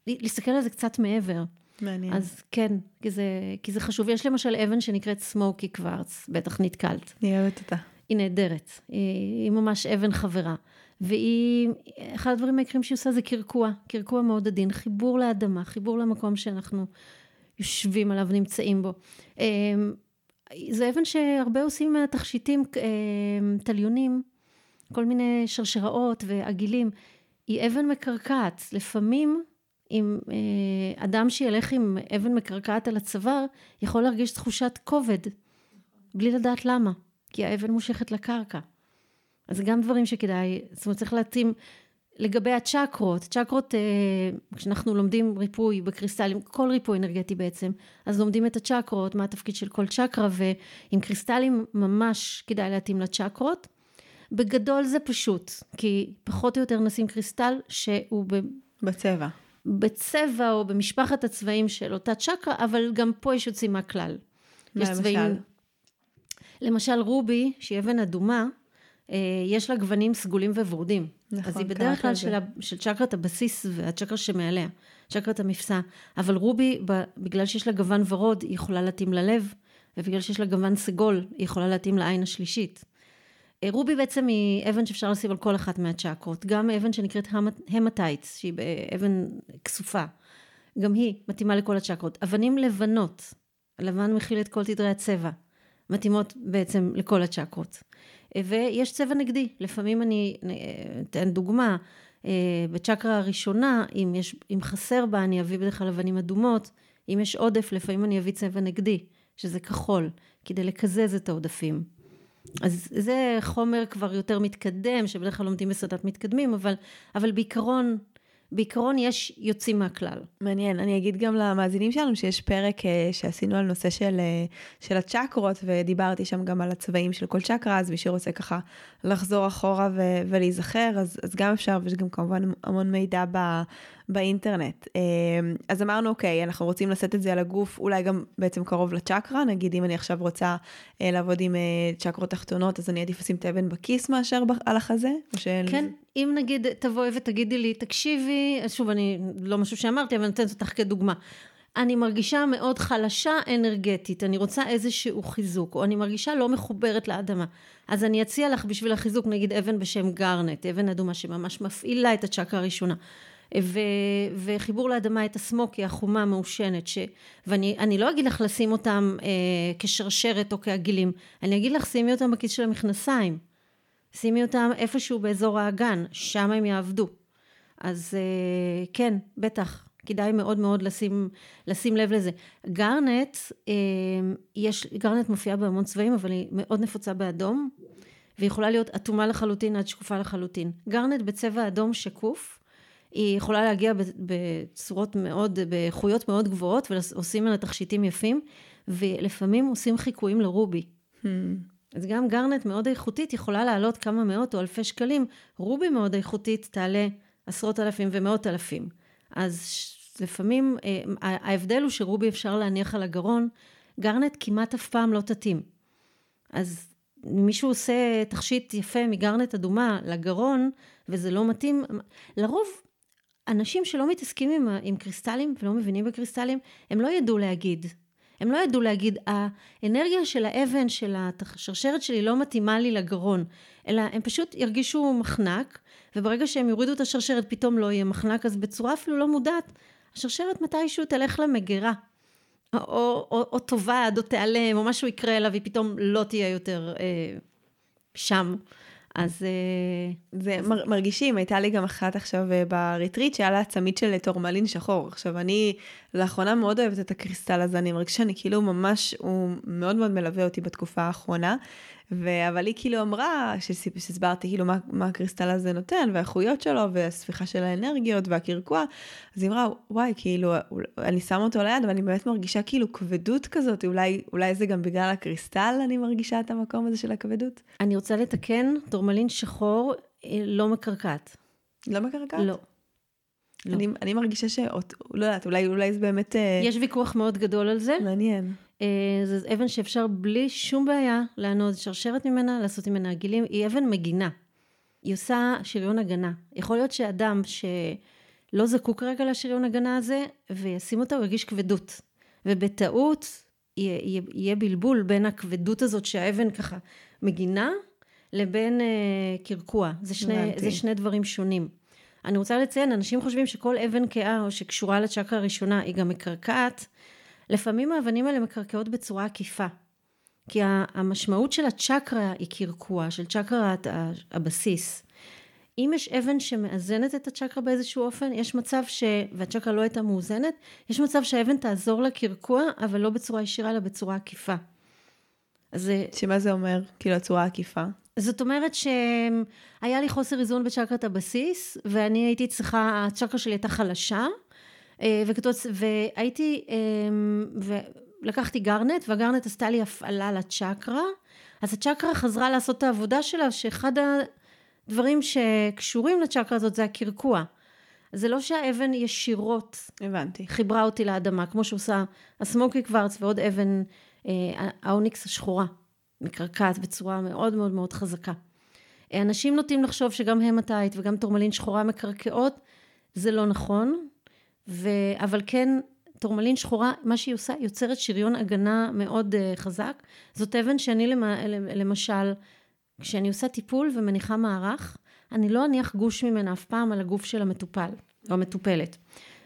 להסתכל על זה קצת מעבר. מעניין. אז כן, כי זה, כי זה חשוב. יש למשל אבן שנקראת סמוקי קוורץ, בטח נתקלת. אני אוהבת אותה. היא נהדרת, היא, היא ממש אבן חברה. והיא, אחד הדברים העיקריים שהיא עושה זה קרקוע, קרקוע מאוד עדין, חיבור לאדמה, חיבור למקום שאנחנו יושבים עליו, נמצאים בו. אמ, זו אבן שהרבה עושים מהתכשיטים, אמ, תליונים, כל מיני שרשראות ועגילים. היא אבן מקרקעת. לפעמים, אם אה, אדם שילך עם אבן מקרקעת על הצוואר, יכול להרגיש תחושת כובד, בלי לדעת למה, כי האבן מושכת לקרקע. אז גם דברים שכדאי, זאת אומרת צריך להתאים לגבי הצ'קרות, צ'קרות, אה, כשאנחנו לומדים ריפוי בקריסטלים, כל ריפוי אנרגטי בעצם, אז לומדים את הצ'קרות, מה התפקיד של כל צ'קרה, ועם קריסטלים ממש כדאי להתאים לצ'קרות. בגדול זה פשוט, כי פחות או יותר נשים קריסטל שהוא ב... בצבע. בצבע או במשפחת הצבעים של אותה צ'קרה, אבל גם פה יש יוצאים מהכלל. מה למשל? צבעים... למשל רובי, שהיא אבן אדומה, יש לה גוונים סגולים וורודים. נכון, אז היא בדרך כלל של, של צ'קרת הבסיס והצ'קרה שמעליה, צ'קרת המפסע. אבל רובי, בגלל שיש לה גוון ורוד, היא יכולה להתאים ללב, ובגלל שיש לה גוון סגול, היא יכולה להתאים לעין השלישית. אה, רובי בעצם היא אבן שאפשר לשים על כל אחת מהצ'קרות. גם אבן שנקראת המטייטס, שהיא אבן כסופה. גם היא מתאימה לכל הצ'קרות. אבנים לבנות, לבן מכיל את כל תדרי הצבע, מתאימות בעצם לכל הצ'קרות. ויש צבע נגדי, לפעמים אני אתן דוגמה, אה, בצ'קרה הראשונה, אם, יש, אם חסר בה אני אביא בדרך כלל אבנים אדומות, אם יש עודף לפעמים אני אביא צבע נגדי, שזה כחול, כדי לקזז את העודפים. אז זה חומר כבר יותר מתקדם, שבדרך כלל לומדים בסדנת מתקדמים, אבל, אבל בעיקרון בעיקרון יש יוצאים מהכלל. מעניין, אני אגיד גם למאזינים שלנו שיש פרק אה, שעשינו על נושא של, אה, של הצ'קרות, ודיברתי שם גם על הצבעים של כל צ'קרה, אז מי שרוצה ככה לחזור אחורה ו- ולהיזכר, אז, אז גם אפשר, ויש גם כמובן המון מידע ב, באינטרנט. אמ, אז אמרנו, אוקיי, אנחנו רוצים לשאת את זה על הגוף, אולי גם בעצם קרוב לצ'קרה, נגיד אם אני עכשיו רוצה אה, לעבוד עם אה, צ'קרות תחתונות, אז אני עדיף לשים את האבן בכיס מאשר על החזה? כן, לזה... אם נגיד תבואי ותגידי לי, תקשיבי, שוב, אני, לא משהו שאמרתי, אבל אני נותנת אותך כדוגמה. אני מרגישה מאוד חלשה אנרגטית, אני רוצה איזשהו חיזוק, או אני מרגישה לא מחוברת לאדמה. אז אני אציע לך בשביל החיזוק, נגיד אבן בשם גרנט, אבן אדומה שממש מפעילה את הצ'קרה הראשונה. ו, וחיבור לאדמה את הסמוקי, החומה המעושנת, ש, ואני לא אגיד לך לשים אותם אה, כשרשרת או כעגילים, אני אגיד לך שימי אותם בכיס של המכנסיים, שימי אותם איפשהו באזור האגן, שם הם יעבדו. אז אה, כן, בטח, כדאי מאוד מאוד לשים, לשים לב לזה. גרנט, אה, יש, גרנט מופיעה בהמון צבעים, אבל היא מאוד נפוצה באדום, והיא יכולה להיות אטומה לחלוטין עד שקופה לחלוטין. גרנט בצבע אדום שקוף, היא יכולה להגיע בצורות מאוד, באיכויות מאוד גבוהות, ועושים ממנה תכשיטים יפים, ולפעמים עושים חיקויים לרובי. Hmm. אז גם גרנט מאוד איכותית יכולה לעלות כמה מאות או אלפי שקלים, רובי מאוד איכותית תעלה עשרות אלפים ומאות אלפים. אז לפעמים אה, ההבדל הוא שרובי אפשר להניח על הגרון, גרנט כמעט אף פעם לא תתאים. אז מישהו עושה תכשיט יפה מגרנט אדומה לגרון, וזה לא מתאים, לרוב אנשים שלא מתעסקים עם, עם קריסטלים ולא מבינים בקריסטלים, הם לא ידעו להגיד. הם לא ידעו להגיד, האנרגיה של האבן, של השרשרת שלי לא מתאימה לי לגרון, אלא הם פשוט ירגישו מחנק, וברגע שהם יורידו את השרשרת פתאום לא יהיה מחנק, אז בצורה אפילו לא מודעת, השרשרת מתישהו תלך למגירה. או, או, או, או תאבד, או תיעלם, או משהו יקרה לה, והיא פתאום לא תהיה יותר אה, שם. אז... אה, זה. מר, מרגישים, הייתה לי גם אחת עכשיו אה, ב retreat שהיה לה צמיד של טורמלין שחור. עכשיו, אני לאחרונה מאוד אוהבת את הקריסטל הזה, אני מרגישה שאני כאילו ממש, הוא מאוד מאוד מלווה אותי בתקופה האחרונה. ו... אבל היא כאילו אמרה, שהסברתי כאילו מה, מה הקריסטל הזה נותן, והאיכויות שלו, והספיחה של האנרגיות, והקרקוע, אז היא אמרה, וואי, כאילו, אני שמה אותו ליד, ואני באמת מרגישה כאילו כבדות כזאת, אולי, אולי זה גם בגלל הקריסטל אני מרגישה את המקום הזה של הכבדות? אני רוצה לתקן, טורמלין שחור אה, לא מקרקעת. לא מקרקעת? לא. לא. אני, אני מרגישה ש... לא יודעת, אולי, אולי זה באמת... אה, יש ויכוח מאוד גדול על זה. מעניין. אה, זו אבן שאפשר בלי שום בעיה לענוד שרשרת ממנה, לעשות ממנה עגילים. היא אבן מגינה. היא עושה שריון הגנה. יכול להיות שאדם שלא זקוק רגע לשריון הגנה הזה, וישים אותה, הוא ירגיש כבדות. ובטעות יהיה, יהיה, בלבול בין הכבדות הזאת שהאבן ככה מגינה, לבין אה, קרקוע. זה שני, זה שני דברים שונים. אני רוצה לציין, אנשים חושבים שכל אבן כאה או שקשורה לצ'קרה הראשונה היא גם מקרקעת. לפעמים האבנים האלה מקרקעות בצורה עקיפה. כי המשמעות של הצ'קרה היא קרקוע, של צ'קרת הבסיס. אם יש אבן שמאזנת את הצ'קרה באיזשהו אופן, יש מצב ש... והצ'קרה לא הייתה מאוזנת, יש מצב שהאבן תעזור לקרקוע, אבל לא בצורה ישירה, אלא בצורה עקיפה. אז... שמה זה אומר, כאילו הצורה עקיפה? זאת אומרת שהיה לי חוסר איזון בצ'קרת הבסיס, ואני הייתי צריכה, הצ'קרה שלי הייתה חלשה, אה, וכתוב, והייתי, אמ, ולקחתי גרנט, והגרנט עשתה לי הפעלה לצ'קרה, אז הצ'קרה חזרה לעשות את העבודה שלה, שאחד הדברים שקשורים לצ'קרה הזאת זה הקרקוע. זה לא שהאבן ישירות הבנתי. חיברה אותי לאדמה, כמו שעושה הסמוקי קוורץ ועוד אבן, אה, האוניקס השחורה, מקרקעת בצורה מאוד מאוד מאוד חזקה. אנשים נוטים לחשוב שגם המטאית וגם טורמלין שחורה מקרקעות, זה לא נכון. ו... אבל כן, טורמלין שחורה, מה שהיא עושה, יוצרת שריון הגנה מאוד uh, חזק. זאת אבן שאני למשל, כשאני עושה טיפול ומניחה מערך, אני לא אניח גוש ממנה אף פעם על הגוף של המטופל או המטופלת.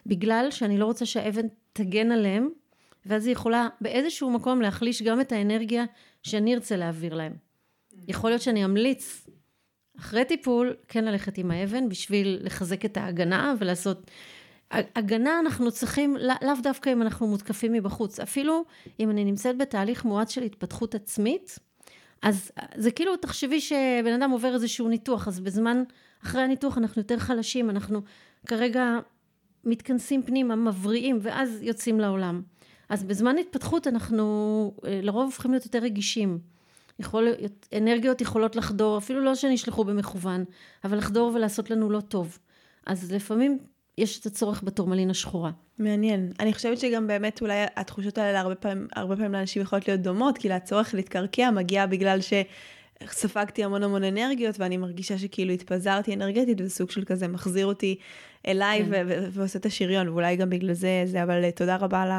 בגלל שאני לא רוצה שהאבן תגן עליהם, ואז היא יכולה באיזשהו מקום להחליש גם את האנרגיה שאני ארצה להעביר להם. יכול להיות שאני אמליץ אחרי טיפול כן ללכת עם האבן בשביל לחזק את ההגנה ולעשות הגנה אנחנו צריכים, לאו דווקא אם אנחנו מותקפים מבחוץ, אפילו אם אני נמצאת בתהליך מואץ של התפתחות עצמית, אז זה כאילו, תחשבי שבן אדם עובר איזשהו ניתוח, אז בזמן, אחרי הניתוח אנחנו יותר חלשים, אנחנו כרגע מתכנסים פנימה, מבריאים, ואז יוצאים לעולם. אז בזמן התפתחות אנחנו אה, לרוב הופכים להיות יותר רגישים. יכול, אנרגיות יכולות לחדור, אפילו לא שנשלחו במכוון, אבל לחדור ולעשות לנו לא טוב. אז לפעמים יש את הצורך בטורמלין השחורה. מעניין. אני חושבת שגם באמת אולי התחושות האלה הרבה פעמים, הרבה פעמים לאנשים יכולות להיות דומות, כי הצורך להתקרקע מגיע בגלל שספגתי המון המון אנרגיות, ואני מרגישה שכאילו התפזרתי אנרגטית, וזה סוג של כזה מחזיר אותי אליי כן. ועושה את השריון, ואולי גם בגלל זה, זה, אבל תודה רבה על,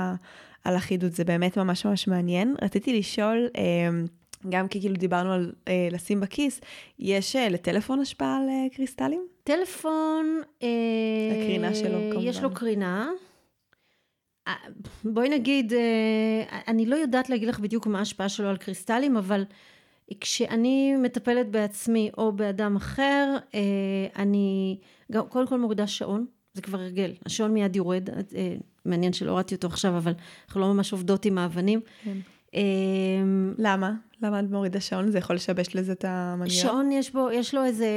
על החידוד, זה באמת ממש ממש מעניין. רציתי לשאול, אמ, גם כי כאילו דיברנו על אה, לשים בכיס, יש אה, לטלפון השפעה על אה, קריסטלים? טלפון... אה, הקרינה שלו כמובן. יש לו קרינה. אה, בואי נגיד, אה, אני לא יודעת להגיד לך בדיוק מה ההשפעה שלו על קריסטלים, אבל כשאני מטפלת בעצמי או באדם אחר, אה, אני גם, קודם כל מורידה שעון, זה כבר הרגל, השעון מיד יורד, אה, מעניין שלא הורדתי אותו עכשיו, אבל אנחנו לא ממש עובדות עם האבנים. כן. אמ, למה? למה את מורידה שעון? זה יכול לשבש לזה את המנגיעה? שעון יש בו, יש לו איזה...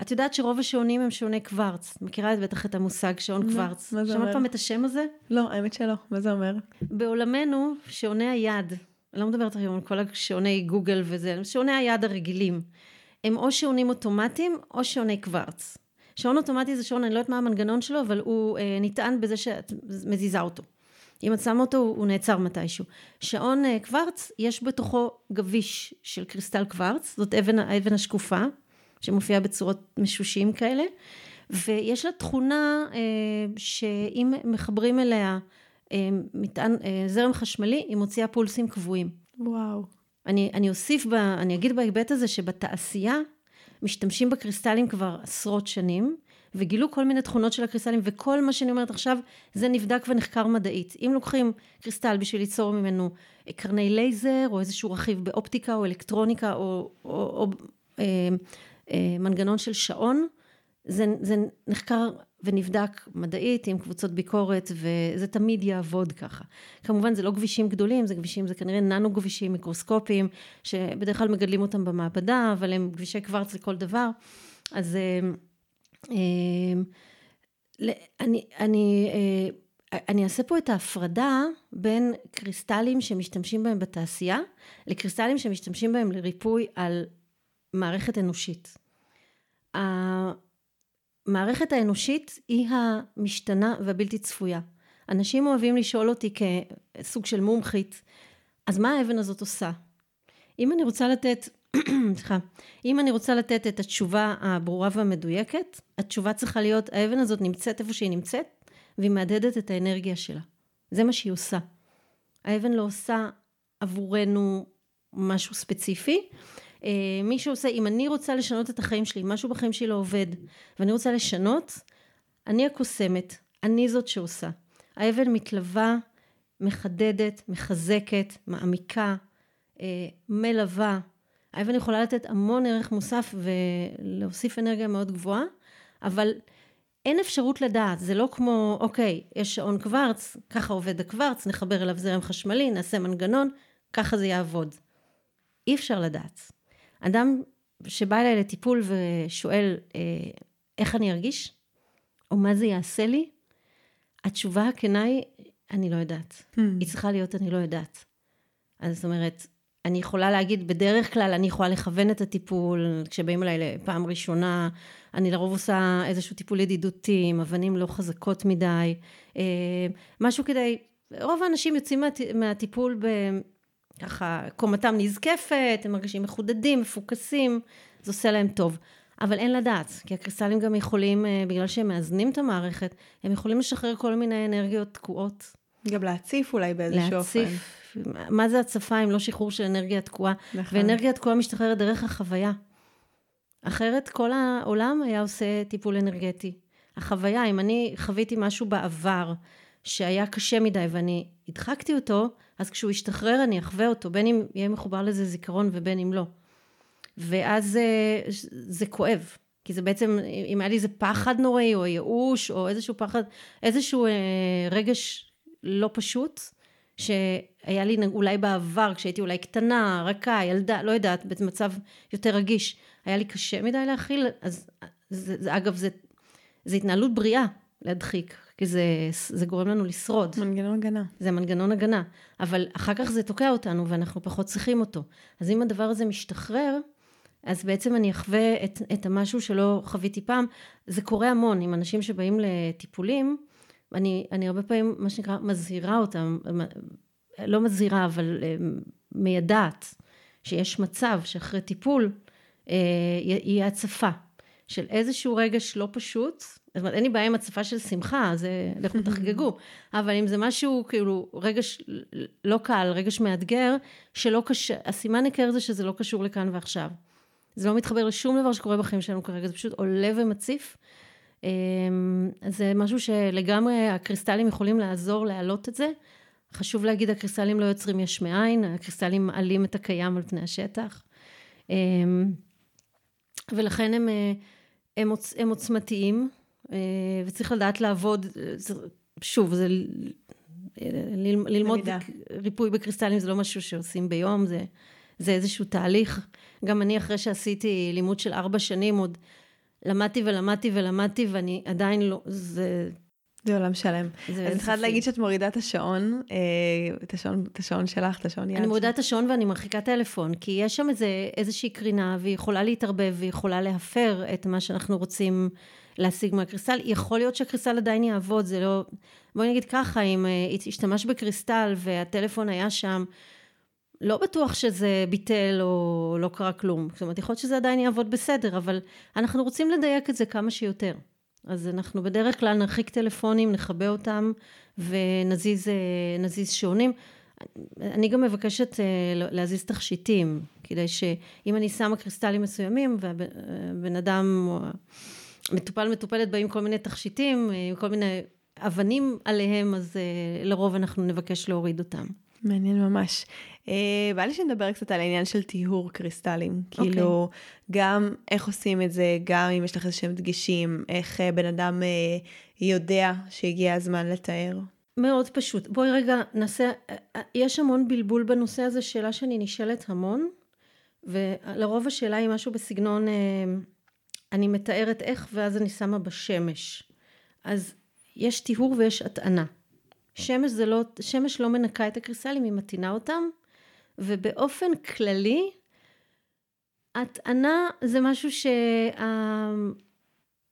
את יודעת שרוב השעונים הם שעוני קוורץ. מכירה את בטח את המושג שעון קוורץ. מה זה אומר? שמעת פעם את השם הזה? לא, האמת שלא. מה זה אומר? בעולמנו, שעוני היד, אני לא מדברת היום על כל השעוני גוגל וזה, שעוני היד הרגילים, הם או שעונים אוטומטיים או שעוני קוורץ. שעון אוטומטי זה שעון, אני לא יודעת מה המנגנון שלו, אבל הוא אה, נטען בזה שאת מזיזה אותו. אם את שמה אותו, הוא נעצר מתישהו. שעון אה, קוורץ, יש בתוכו גביש של קריסטל קוורץ, זאת אבן, האבן השקופה, שמופיעה בצורות משושים כאלה, ויש לה תכונה אה, שאם מחברים אליה אה, מטען, זרם חשמלי, היא מוציאה פולסים קבועים. וואו. אני, אני אוסיף, ב, אני אגיד בהיבט הזה שבתעשייה משתמשים בקריסטלים כבר עשרות שנים, וגילו כל מיני תכונות של הקריסטלים, וכל מה שאני אומרת עכשיו, זה נבדק ונחקר מדעית. אם לוקחים קריסטל בשביל ליצור ממנו קרני לייזר, או איזשהו רכיב באופטיקה, או אלקטרוניקה, או, או, או מנגנון של שעון, זה, זה נחקר ונבדק מדעית עם קבוצות ביקורת וזה תמיד יעבוד ככה. כמובן זה לא כבישים גדולים, זה כבישים, זה כנראה ננו כבישים מיקרוסקופיים שבדרך כלל מגדלים אותם במעבדה, אבל הם כבישי קוורץ לכל דבר. אז אה, אה, אני, אני, אה, אני אעשה פה את ההפרדה בין קריסטלים שמשתמשים בהם בתעשייה לקריסטלים שמשתמשים בהם לריפוי על מערכת אנושית. המערכת האנושית היא המשתנה והבלתי צפויה. אנשים אוהבים לשאול אותי כסוג של מומחית, אז מה האבן הזאת עושה? אם אני רוצה לתת, (clears throat) סליחה, אם אני רוצה לתת את התשובה הברורה והמדויקת, התשובה צריכה להיות, האבן הזאת נמצאת איפה שהיא נמצאת, והיא מהדהדת את האנרגיה שלה. זה מה שהיא עושה. האבן לא עושה עבורנו משהו ספציפי, אה, מי שעושה, אם אני רוצה לשנות את החיים שלי, משהו בחיים שלי לא עובד, ואני רוצה לשנות, אני הקוסמת, אני זאת שעושה. האבן מתלווה, מחדדת, מחזקת, מעמיקה, אה, מלווה. האבן יכולה לתת המון ערך מוסף ולהוסיף אנרגיה מאוד גבוהה, אבל אין אפשרות לדעת, זה לא כמו, אוקיי, יש שעון קוורץ, ככה עובד הקוורץ, נחבר אליו זרם חשמלי, נעשה מנגנון, ככה זה יעבוד. אי אפשר לדעת. אדם שבא אליי לטיפול ושואל אה, איך אני ארגיש, או מה זה יעשה לי, התשובה הכנה היא, אני לא יודעת. Hmm. היא צריכה להיות, אני לא יודעת. אז זאת אומרת, אני יכולה להגיד, בדרך כלל אני יכולה לכוון את הטיפול, כשבאים אליי לפעם ראשונה, אני לרוב עושה איזשהו טיפול ידידותי, עם אבנים לא חזקות מדי, אה, משהו כדי, רוב האנשים יוצאים מה, מהטיפול ב... ככה קומתם נזקפת, הם מרגישים מחודדים, מפוקסים, זה עושה להם טוב. אבל אין לדעת, כי הקריסטלים גם יכולים, אה, בגלל שהם מאזנים את המערכת, הם יכולים לשחרר כל מיני אנרגיות תקועות. גם להציף אולי באיזשהו אופן. להציף. מה זה הצפה אם לא שחרור של אנרגיה תקועה? נכון. ואנרגיה תקועה משתחררת דרך החוויה. אחרת כל העולם היה עושה טיפול אנרגטי. החוויה, אם אני חוויתי משהו בעבר שהיה קשה מדי ואני הדחקתי אותו, אז כשהוא ישתחרר אני אחווה אותו, בין אם יהיה מחובר לזה זיכרון ובין אם לא. ואז זה, אה, זה כואב, כי זה בעצם, אם היה לי איזה פחד נוראי, או ייאוש, או איזשהו פחד, איזשהו אה, רגש לא פשוט, שהיה לי אולי בעבר, כשהייתי אולי קטנה, רכה, ילדה, לא יודעת, במצב יותר רגיש, היה לי קשה מדי להכיל, אז זה, זה, אגב, זה, זה התנהלות בריאה להדחיק, כי זה, זה גורם לנו לשרוד. מנגנון הגנה. זה מנגנון הגנה, אבל אחר כך זה תוקע אותנו ואנחנו פחות צריכים אותו. אז אם הדבר הזה משתחרר, אז בעצם אני אחווה את, את המשהו שלא חוויתי פעם. זה קורה המון עם אנשים שבאים לטיפולים, אני, אני הרבה פעמים, מה שנקרא, מזהירה אותם, לא מזהירה, אבל אה, מיידעת שיש מצב שאחרי טיפול אה, יהיה הצפה של איזשהו רגש לא פשוט, זאת אומרת, אין לי בעיה עם הצפה של שמחה, זה לכו תחגגו, (laughs) אבל אם זה משהו, כאילו, רגש לא קל, רגש מאתגר, שלא קשה, הסימן היכר זה שזה לא קשור לכאן ועכשיו. זה לא מתחבר לשום דבר שקורה בחיים שלנו כרגע, זה פשוט עולה ומציף. אמ, זה משהו שלגמרי הקריסטלים יכולים לעזור להעלות את זה. חשוב להגיד, הקריסטלים לא יוצרים יש מאין, הקריסטלים מעלים את הקיים על פני השטח. אמ, ולכן הם, אה, הם, עוצ, הם עוצמתיים, אה, וצריך לדעת לעבוד, שוב, זה ללמוד למידה. ריפוי בקריסטלים זה לא משהו שעושים ביום, זה, זה איזשהו תהליך. גם אני אחרי שעשיתי לימוד של ארבע שנים עוד למדתי ולמדתי ולמדתי ואני עדיין לא, זה... זה עולם שלם. אז התחלת להגיד שאת מורידה את השעון, אה, את השעון, את השעון שלך, את השעון יד. אני מורידה את השעון ואני מרחיקה טלפון, כי יש שם איזה, איזושהי קרינה והיא יכולה להתערבב והיא יכולה להפר את מה שאנחנו רוצים להשיג מהקריסטל. יכול להיות שהקריסטל עדיין יעבוד, זה לא... בואי נגיד ככה, אם uh, השתמש בקריסטל והטלפון היה שם, לא בטוח שזה ביטל או לא קרה כלום. זאת אומרת, יכול להיות שזה עדיין יעבוד בסדר, אבל אנחנו רוצים לדייק את זה כמה שיותר. אז אנחנו בדרך כלל נרחיק טלפונים, נכבה אותם ונזיז אה, שעונים. אני גם מבקשת אה, להזיז תכשיטים, כדי שאם אני שמה קריסטלים מסוימים והבן אדם מטופל מטופלת באים כל מיני תכשיטים, עם כל מיני אבנים עליהם, אז לרוב אנחנו נבקש להוריד אותם. מעניין ממש. Uh, בא לי שנדבר קצת על העניין של טיהור קריסטלים. Okay. אוקיי. כאילו, גם איך עושים את זה, גם אם יש לך איזשהם דגשים, איך uh, בן אדם uh, יודע שהגיע הזמן לתאר. מאוד פשוט. בואי רגע נעשה, יש המון בלבול בנושא הזה, שאלה שאני נשאלת המון, ולרוב השאלה היא משהו בסגנון, אני מתארת איך ואז אני שמה בשמש. אז יש טיהור ויש הטענה. שמש זה לא, שמש לא מנקה את הקריסטלים, היא מטעינה אותם, ובאופן כללי, הטענה זה משהו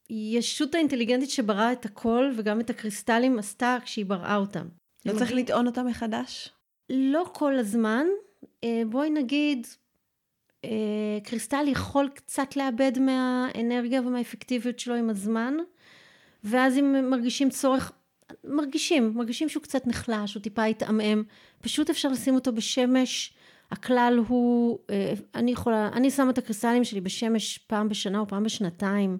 שהישות האינטליגנטית שבראה את הכל, וגם את הקריסטלים, עשתה כשהיא בראה אותם. לא צריך לטעון אותם מחדש? לא כל הזמן. אה, בואי נגיד, אה, קריסטל יכול קצת לאבד מהאנרגיה ומהאפקטיביות שלו עם הזמן, ואז אם מרגישים צורך מרגישים, מרגישים שהוא קצת נחלש, הוא טיפה התעמם, פשוט אפשר לשים אותו בשמש, הכלל הוא, אה, אני יכולה, אני שמה את הקריסטלים שלי בשמש פעם בשנה או פעם בשנתיים,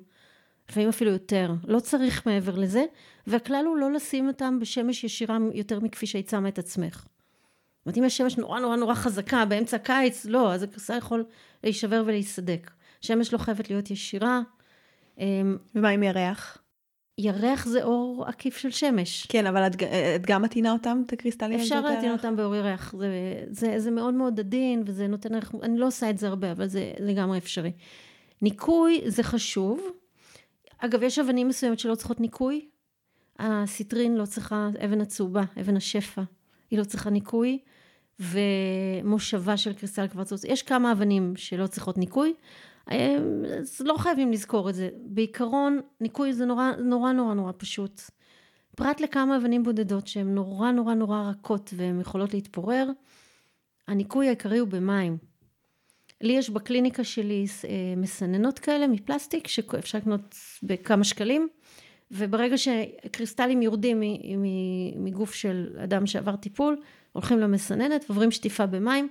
לפעמים אפילו יותר, לא צריך מעבר לזה, והכלל הוא לא לשים אותם בשמש ישירה יותר מכפי שהיית שמה את עצמך. זאת אומרת, אם יש שמש נורא נורא נורא חזקה באמצע קיץ, לא, אז הקריסטל יכול להישבר ולהיסדק. שמש לא חייבת להיות ישירה. ומה עם ירח? ירח זה אור עקיף של שמש. כן, אבל את, את גם מטעינה אותם, את הקריסטלים? אפשר להטעין אותם באור ירח. זה, זה, זה מאוד מאוד עדין, וזה נותן ערך, אני לא עושה את זה הרבה, אבל זה לגמרי אפשרי. ניקוי זה חשוב. אגב, יש אבנים מסוימת שלא צריכות ניקוי. הסיטרין לא צריכה, אבן הצהובה, אבן השפע, היא לא צריכה ניקוי. ומושבה של קריסטל קוורצוס. יש כמה אבנים שלא צריכות ניקוי. אז לא חייבים לזכור את זה. בעיקרון, ניקוי זה נורא נורא נורא נורא פשוט. פרט לכמה אבנים בודדות שהן נורא נורא נורא רכות והן יכולות להתפורר, הניקוי העיקרי הוא במים. לי יש בקליניקה שלי אה, מסננות כאלה מפלסטיק שאפשר לקנות בכמה שקלים וברגע שקריסטלים יורדים מגוף של אדם שעבר טיפול הולכים למסננת ועוברים שטיפה במים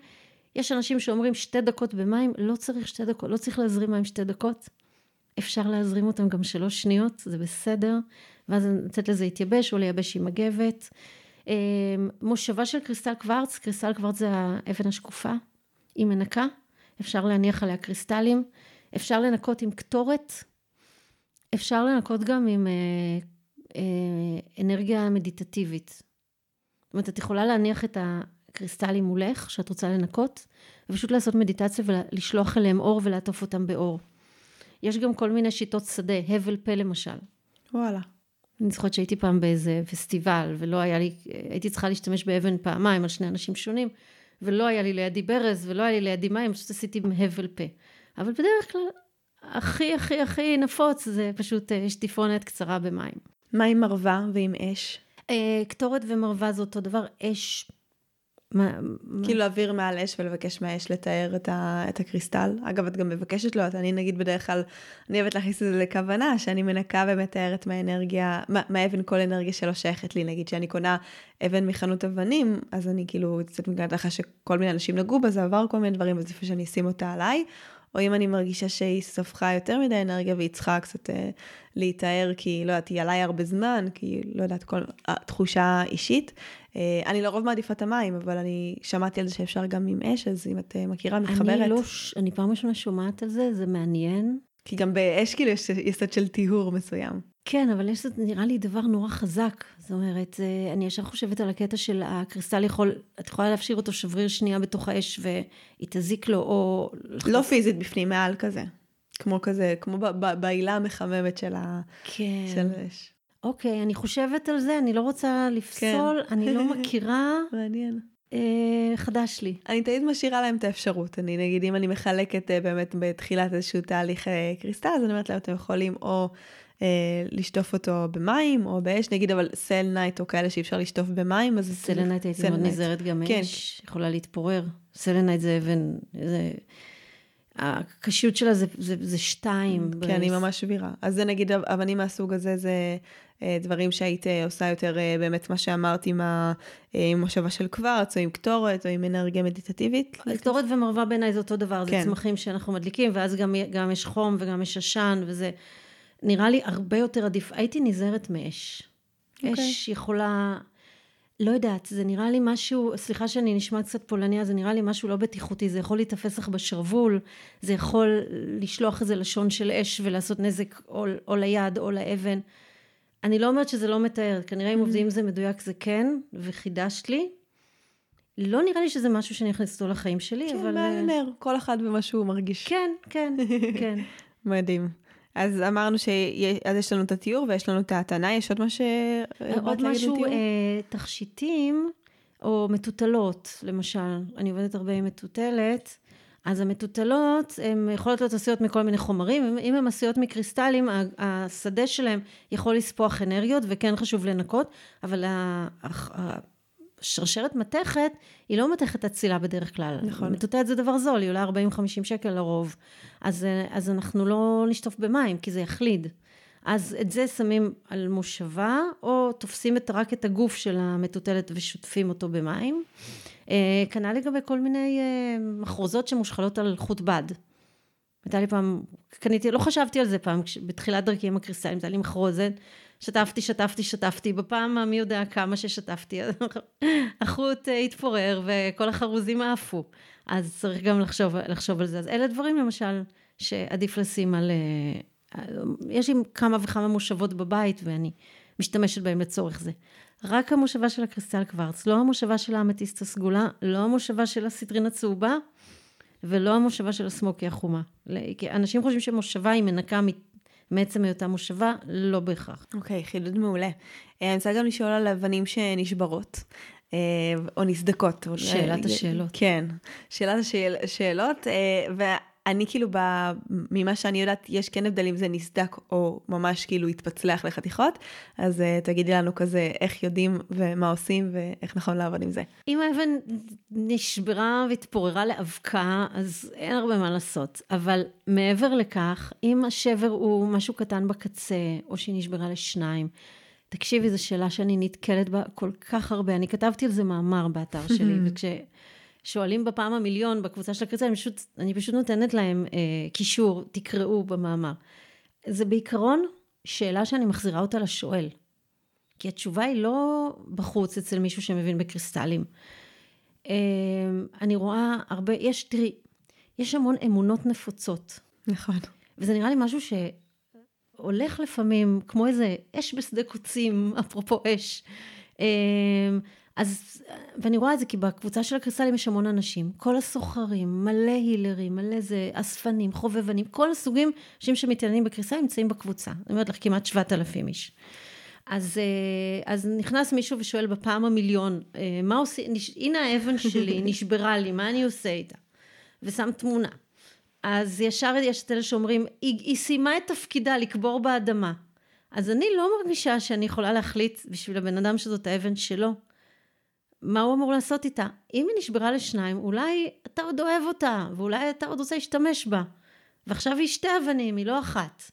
יש אנשים שאומרים שתי דקות במים, לא צריך שתי דקות, לא צריך להזרים מים שתי דקות. אפשר להזרים אותם גם שלוש שניות, זה בסדר, ואז לתת לזה להתייבש או לייבש עם מגבת. אמ, מושבה של קריסטל קוורץ, קריסטל קוורץ זה האבן השקופה, היא מנקה, אפשר להניח עליה קריסטלים, אפשר לנקות עם קטורת, אפשר לנקות גם עם אה, אה, אנרגיה מדיטטיבית. זאת אומרת, את יכולה להניח את. קריסטלים מולך, שאת רוצה לנקות, ופשוט לעשות מדיטציה ולשלוח אליהם אור ולעטוף אותם באור. יש גם כל מיני שיטות שדה, הבל פה למשל. וואלה. אני זוכרת שהייתי פעם באיזה פסטיבל, ולא היה לי, הייתי צריכה להשתמש באבן פעמיים על שני אנשים שונים, ולא היה לי לידי ברז, ולא היה לי לידי מים, פשוט עשיתי עם הבל פה. אבל בדרך כלל, הכי הכי הכי נפוץ זה פשוט אה, שטיפונת קצרה במים. מה עם מרווה ועם אש? אה, קטורת ומרווה זה אותו דבר, אש מה, כאילו להעביר מעל אש ולבקש מהאש לתאר את, ה, את הקריסטל. אגב, את גם מבקשת לו, אני נגיד בדרך כלל, אני אוהבת להכניס את זה לכוונה, שאני מנקה ומתארת מהאנרגיה, מהאבן כל אנרגיה שלא שייכת לי. נגיד שאני קונה אבן מחנות אבנים, אז אני כאילו קצת מגנת לך שכל מיני אנשים נגעו בה, זה עבר כל מיני דברים, אז לפני שאני אשים אותה עליי. או אם אני מרגישה שהיא ספחה יותר מדי אנרגיה והיא צריכה קצת אה, להיטהר, כי לא יודעת, היא עליי הרבה זמן, כי לא יודעת, כל התחושה אישית. אה, אני לרוב מעדיפה את המים, אבל אני שמעתי על זה שאפשר גם עם אש, אז אם את אה, מכירה, מתחברת. אני לא, אני פעם ראשונה שומעת על זה, זה מעניין. כי גם באש כאילו יש יסוד של טיהור מסוים. כן, אבל יש, נראה לי דבר נורא חזק. זאת אומרת, אני ישר חושבת על הקטע של הקריסטל יכול, את יכולה להפשיר אותו שבריר שנייה בתוך האש והיא תזיק לו, או... לא פיזית בפנים, מעל כזה. כמו כזה, כמו בהילה המחממת של. כן. של האש. אוקיי, אני חושבת על זה, אני לא רוצה לפסול, כן. אני לא (laughs) מכירה. מעניין. אה, חדש לי. אני תמיד משאירה להם את האפשרות. אני נגיד, אם אני מחלקת אה, באמת בתחילת איזשהו תהליך אה, קריסטל, אז אני אומרת להם, אתם יכולים או אה, לשטוף אותו במים או באש, נגיד, אבל selenite או כאלה שאי אפשר לשטוף במים, אז... selenite הייתי מאוד נזהרת גם כן. אש, יכולה להתפורר. selenite זה אבן, זה... הקשיות שלה זה, זה, זה שתיים. כן, היא ממש שבירה. אז זה נגיד אבנים מהסוג הזה, זה אה, דברים שהיית אה, עושה יותר באמת מה שאמרת עם המושבה של קוורץ, או עם קטורת, או עם אנרגיה מדיטטיבית. קטורת ומרווה בעיניי זה אותו דבר, כן. זה צמחים שאנחנו מדליקים, ואז גם, גם יש חום וגם יש עשן, וזה נראה לי הרבה יותר עדיף. הייתי נזהרת מאש. Okay. אוקיי. אש יכולה... לא יודעת, זה נראה לי משהו, סליחה שאני נשמעת קצת פולניה, זה נראה לי משהו לא בטיחותי, זה יכול להיתפס לך בשרוול, זה יכול לשלוח איזה לשון של אש ולעשות נזק או, או ליד או לאבן. אני לא אומרת שזה לא מתאר, כנראה אם mm-hmm. עובדים זה מדויק זה כן, וחידשת לי. לא נראה לי שזה משהו שאני אכניס אותו לחיים שלי, כן, אבל... כן, מעניין, כל אחד במה שהוא מרגיש. כן, כן, (laughs) כן. מדהים. אז אמרנו שאז יש לנו את התיאור ויש לנו את ההתנה, יש עוד מה ש... עוד משהו, אה, תכשיטים או מטוטלות, למשל. אני עובדת הרבה עם מטוטלת. אז המטוטלות, הן יכולות להיות עשויות מכל מיני חומרים, אם הן עשויות מקריסטלים, השדה שלהם יכול לספוח אנרגיות, וכן חשוב לנקות, אבל השרשרת מתכת, היא לא מתכת אצילה בדרך כלל. נכון. מטוטלת זה דבר זול, היא עולה 40-50 שקל לרוב. אז, אז אנחנו לא נשטוף במים, כי זה יחליד. אז את זה שמים על מושבה, או תופסים את, רק את הגוף של המטוטלת ושוטפים אותו במים. אה, כנ"ל לגבי כל מיני אה, מחרוזות שמושחלות על חוט בד. הייתה לי פעם, קניתי, לא חשבתי על זה פעם, בתחילת דרכי עם הקריסטלים, הייתה לי מחרוזת, שטפתי, שטפתי, שטפתי, בפעם המי יודע כמה ששטפתי, (laughs) החוט אה, התפורר וכל החרוזים עפו. אז צריך גם לחשוב, לחשוב על זה. אז אלה דברים למשל שעדיף לשים על... יש לי כמה וכמה מושבות בבית ואני משתמשת בהם לצורך זה. רק המושבה של הקריסטל קוורץ, לא המושבה של האמתיסט הסגולה, לא המושבה של הסיטרין הצהובה, ולא המושבה של הסמוקי החומה. אנשים חושבים שמושבה היא מנקה מעצם היותה מושבה, לא בהכרח. אוקיי, okay, חידוד מעולה. אה, אני רוצה גם לשאול על אבנים שנשברות. אה, או נסדקות. שאלת השאלות. כן, שאלת השאלות, אה, אני כאילו, ב, ממה שאני יודעת, יש כן הבדל אם זה נסדק או ממש כאילו התפצלח לחתיכות, אז uh, תגידי לנו כזה איך יודעים ומה עושים ואיך נכון לעבוד עם זה. אם האבן נשברה והתפוררה לאבקה, אז אין הרבה מה לעשות. אבל מעבר לכך, אם השבר הוא משהו קטן בקצה, או שהיא נשברה לשניים, תקשיבי, זו שאלה שאני נתקלת בה כל כך הרבה. אני כתבתי על זה מאמר באתר שלי, (laughs) וכש... שואלים בפעם המיליון בקבוצה של הקריצה, אני פשוט, אני פשוט נותנת להם אה, קישור, תקראו במאמר. זה בעיקרון שאלה שאני מחזירה אותה לשואל. כי התשובה היא לא בחוץ אצל מישהו שמבין בקריסטלים. אה, אני רואה הרבה, יש, תראי, יש המון אמונות נפוצות. נכון. וזה נראה לי משהו שהולך לפעמים כמו איזה אש בשדה קוצים, (laughs) אפרופו אש. אה, אז, ואני רואה את זה כי בקבוצה של הקריסטלים יש המון אנשים, כל הסוחרים, מלא הילרים, מלא זה, אספנים, חובבנים, כל הסוגים, אנשים שמתעניינים בקריסטלים נמצאים בקבוצה. אני אומרת לך, כמעט 7,000 איש. אז, אה, אז נכנס מישהו ושואל בפעם המיליון, אה, מה עושים, הנה האבן שלי, (laughs) נשברה לי, מה אני עושה איתה? ושם תמונה. אז ישר יש את אלה שאומרים, היא, היא סיימה את תפקידה לקבור באדמה. אז אני לא מרגישה שאני יכולה להחליט בשביל הבן אדם שזאת האבן שלו. מה הוא אמור לעשות איתה? אם היא נשברה לשניים, אולי אתה עוד אוהב אותה, ואולי אתה עוד רוצה להשתמש בה. ועכשיו היא שתי אבנים, היא לא אחת.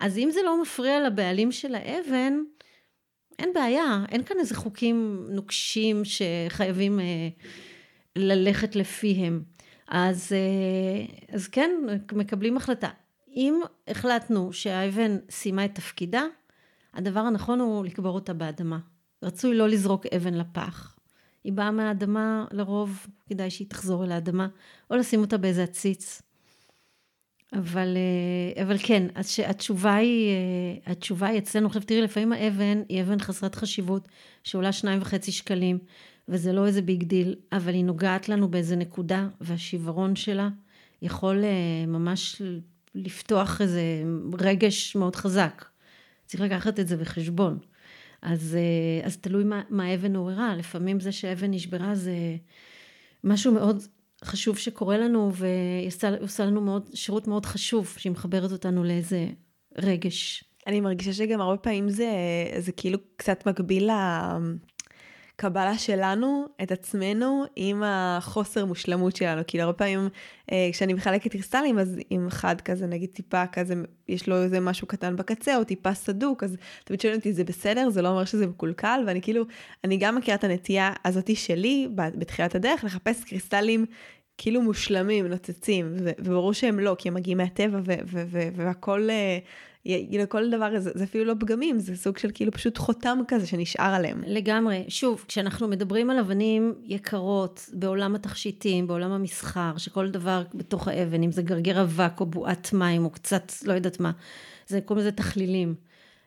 אז אם זה לא מפריע לבעלים של האבן, אין בעיה, אין כאן איזה חוקים נוקשים שחייבים אה, ללכת לפיהם. אז, אה, אז כן, מקבלים החלטה. אם החלטנו שהאבן סיימה את תפקידה, הדבר הנכון הוא לקבור אותה באדמה. רצוי לא לזרוק אבן לפח. היא באה מהאדמה, לרוב כדאי שהיא תחזור אל האדמה, או לשים אותה באיזה עציץ. אבל, אה, אבל כן, התשובה היא, אה, התשובה היא אצלנו, עכשיו תראי, לפעמים האבן היא אבן חסרת חשיבות, שעולה שניים וחצי שקלים, וזה לא איזה big deal, אבל היא נוגעת לנו באיזה נקודה, והשיברון שלה יכול אה, ממש לפתוח איזה רגש מאוד חזק. צריך לקחת את זה בחשבון. אז, אה, אז תלוי מה, מה האבן עוררה, לפעמים זה שאבן נשברה זה משהו מאוד חשוב שקורה לנו, והיא עושה לנו מאוד, שירות מאוד חשוב, שהיא מחברת אותנו לאיזה רגש. אני מרגישה שגם הרבה פעמים זה, זה כאילו קצת מקביל הקבלה שלנו, את עצמנו, עם החוסר מושלמות שלנו. כאילו, הרבה פעמים אה, כשאני מחלקת קריסטלים, אז עם אחד כזה, נגיד טיפה כזה, יש לו איזה משהו קטן בקצה, או טיפה סדוק, אז תמיד שואלים אותי, זה בסדר? זה לא אומר שזה מקולקל? ואני כאילו, אני גם מכירה את הנטייה הזאתי שלי, בתחילת הדרך, לחפש קריסטלים כאילו מושלמים, נוצצים, וברור שהם לא, כי הם מגיעים מהטבע והכל... לכל דבר זה, זה אפילו לא פגמים, זה סוג של כאילו פשוט חותם כזה שנשאר עליהם. לגמרי. שוב, כשאנחנו מדברים על אבנים יקרות בעולם התכשיטים, בעולם המסחר, שכל דבר בתוך האבן, אם זה גרגר אבק או בועת מים או קצת, לא יודעת מה, זה קוראים לזה תכלילים.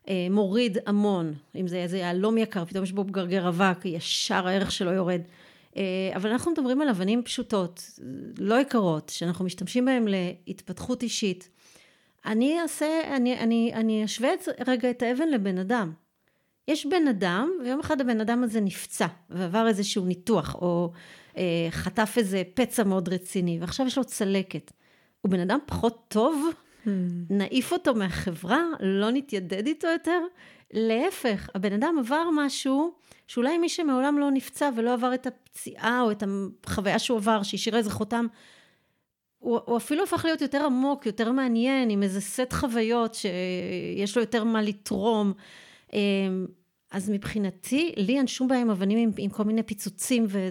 אה, מוריד המון, אם זה איזה יהלום יקר, פתאום יש בו גרגר אבק, ישר הערך שלו יורד. אה, אבל אנחנו מדברים על אבנים פשוטות, לא יקרות, שאנחנו משתמשים בהן להתפתחות אישית. אני אעשה, אני, אני, אני אשווה את, רגע את האבן לבן אדם. יש בן אדם, ויום אחד הבן אדם הזה נפצע, ועבר איזשהו ניתוח, או אה, חטף איזה פצע מאוד רציני, ועכשיו יש לו צלקת. הוא בן אדם פחות טוב? Hmm. נעיף אותו מהחברה? לא נתיידד איתו יותר? להפך, הבן אדם עבר משהו שאולי מי שמעולם לא נפצע ולא עבר את הפציעה או את החוויה שהוא עבר, שהשאירה איזה חותם, הוא, הוא אפילו הפך להיות יותר עמוק, יותר מעניין, עם איזה סט חוויות שיש לו יותר מה לתרום. אמ, אז מבחינתי, לי אין שום בעיה עם אבנים עם, עם כל מיני פיצוצים, ו,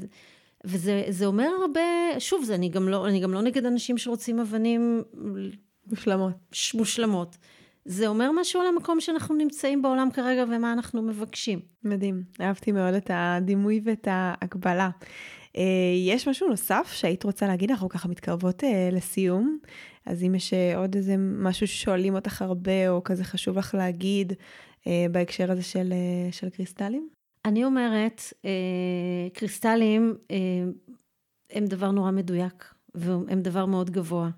וזה אומר הרבה, שוב, זה, אני, גם לא, אני גם לא נגד אנשים שרוצים אבנים... מושלמות. מושלמות. זה אומר משהו על המקום שאנחנו נמצאים בעולם כרגע ומה אנחנו מבקשים. מדהים, אהבתי מאוד את הדימוי ואת ההקבלה. אה, יש משהו נוסף שהיית רוצה להגיד? אנחנו ככה מתקרבות אה, לסיום, אז אם יש אה, עוד איזה משהו ששואלים אותך הרבה, או כזה חשוב לך להגיד בהקשר הזה של, של קריסטלים? אני אומרת, קריסטלים הם דבר נורא מדויק, והם דבר מאוד גבוה.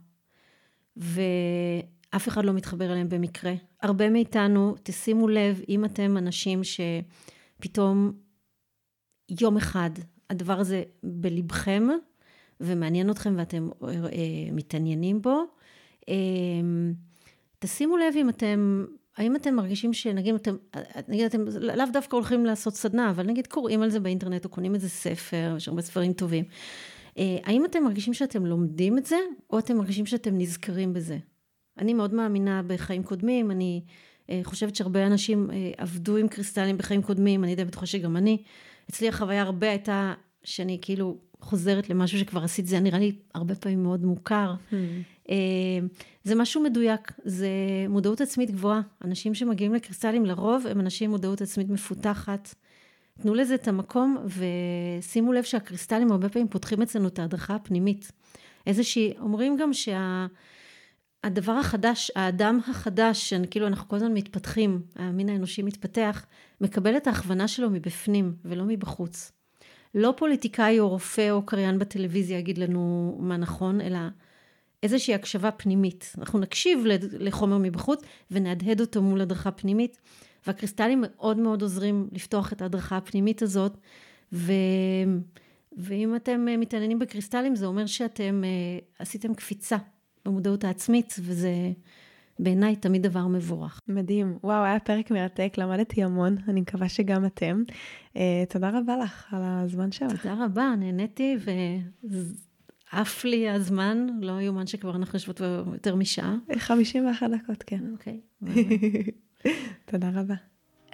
ואף אחד לא מתחבר אליהם במקרה. הרבה מאיתנו, תשימו לב, אם אתם אנשים שפתאום יום אחד הדבר הזה בלבכם ומעניין אתכם ואתם אה, מתעניינים בו. אה, תשימו לב אם אתם, האם אתם מרגישים שנגיד אתם, נגיד אתם לאו דווקא הולכים לעשות סדנה, אבל נגיד קוראים על זה באינטרנט או קונים איזה ספר, יש הרבה ספרים טובים. אה, האם אתם מרגישים שאתם לומדים את זה, או אתם מרגישים שאתם נזכרים בזה? אני מאוד מאמינה בחיים קודמים, אני חושבת שהרבה אנשים עבדו עם קריסטלים בחיים קודמים, אני די בטוחה שגם אני. אצלי החוויה הרבה הייתה שאני כאילו חוזרת למשהו שכבר עשית, זה נראה לי הרבה פעמים מאוד מוכר. אה, זה משהו מדויק, זה מודעות עצמית גבוהה. אנשים שמגיעים לקריסטלים לרוב הם אנשים עם מודעות עצמית מפותחת. תנו לזה את המקום ושימו לב שהקריסטלים הרבה פעמים פותחים אצלנו את ההדרכה הפנימית. איזושהי, אומרים גם שה... הדבר החדש, האדם החדש, כאילו אנחנו כל הזמן מתפתחים, המין האנושי מתפתח, מקבל את ההכוונה שלו מבפנים ולא מבחוץ. לא פוליטיקאי או רופא או קריין בטלוויזיה יגיד לנו מה נכון, אלא איזושהי הקשבה פנימית. אנחנו נקשיב לחומר מבחוץ ונהדהד אותו מול הדרכה פנימית, והקריסטלים מאוד מאוד עוזרים לפתוח את ההדרכה הפנימית הזאת, ו... ואם אתם מתעניינים בקריסטלים זה אומר שאתם אה, עשיתם קפיצה במודעות העצמית, וזה בעיניי תמיד דבר מבורך. מדהים. וואו, היה פרק מרתק, למדתי המון, אני מקווה שגם אתם. Uh, תודה רבה לך על הזמן שלך. תודה רבה, נהניתי ועף לי הזמן, לא יאומן שכבר אנחנו יושבות יותר משעה. 51 דקות, כן. אוקיי. (laughs) תודה רבה.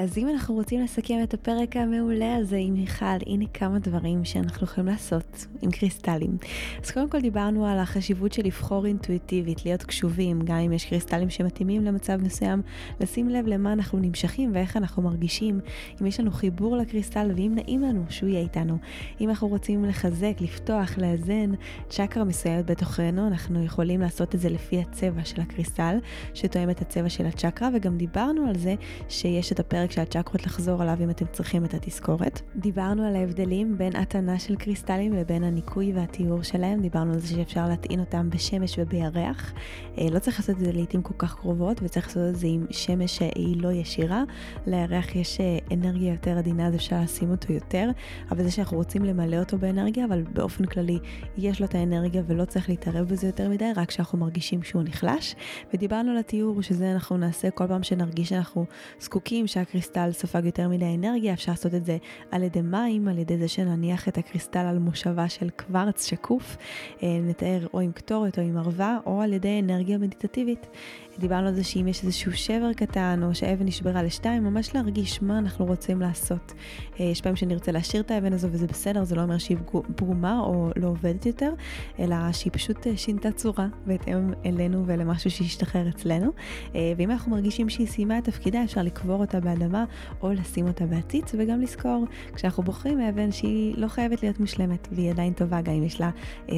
אז אם אנחנו רוצים לסכם את הפרק המעולה הזה עם מיכל, הנה כמה דברים שאנחנו יכולים לעשות עם קריסטלים. אז קודם כל דיברנו על החשיבות של לבחור אינטואיטיבית, להיות קשובים, גם אם יש קריסטלים שמתאימים למצב מסוים, לשים לב למה אנחנו נמשכים ואיך אנחנו מרגישים, אם יש לנו חיבור לקריסטל ואם נעים לנו שהוא יהיה איתנו. אם אנחנו רוצים לחזק, לפתוח, לאזן צ'קרה מסוימת בתוכנו, אנחנו יכולים לעשות את זה לפי הצבע של הקריסטל, שתואם את הצבע של הצ'קרה, וגם דיברנו על זה שיש את הפרק שהצ'קרות לחזור עליו אם אתם צריכים את התזכורת. דיברנו על ההבדלים בין התנה של קריסטלים לבין הניקוי והתיאור שלהם, דיברנו על זה שאפשר להטעין אותם בשמש ובירח. אה, לא צריך לעשות את זה לעיתים כל כך קרובות, וצריך לעשות את זה עם שמש שהיא לא ישירה. לירח יש אה, אנרגיה יותר עדינה, אז אפשר לשים אותו יותר, אבל זה שאנחנו רוצים למלא אותו באנרגיה, אבל באופן כללי יש לו את האנרגיה ולא צריך להתערב בזה יותר מדי, רק כשאנחנו מרגישים שהוא נחלש. ודיברנו על התיאור, שזה אנחנו נעשה כל פעם שנרגיש שאנחנו זקוקים, שהק... הקריסטל סופג יותר מדי אנרגיה, אפשר לעשות את זה על ידי מים, על ידי זה שנניח את הקריסטל על מושבה של קוורץ שקוף, אה, נתאר או עם קטורת או עם ערווה, או על ידי אנרגיה מדיטטיבית. דיברנו על זה שאם יש איזשהו שבר קטן, או שאבן נשברה לשתיים, ממש להרגיש מה אנחנו רוצים לעשות. אה, יש פעמים שנרצה להשאיר את האבן הזו וזה בסדר, זה לא אומר שהיא פגומה או לא עובדת יותר, אלא שהיא פשוט אה, שינתה צורה בהתאם אלינו ולמשהו שהשתחרר אצלנו. ואם אנחנו מרגישים שהיא סיימה את תפקידה, אפשר לקבור אותה באדמה או לשים אותה בעציץ, וגם לזכור, כשאנחנו בוחרים אבן שהיא לא חייבת להיות מושלמת, והיא עדיין טובה, גם אם יש לה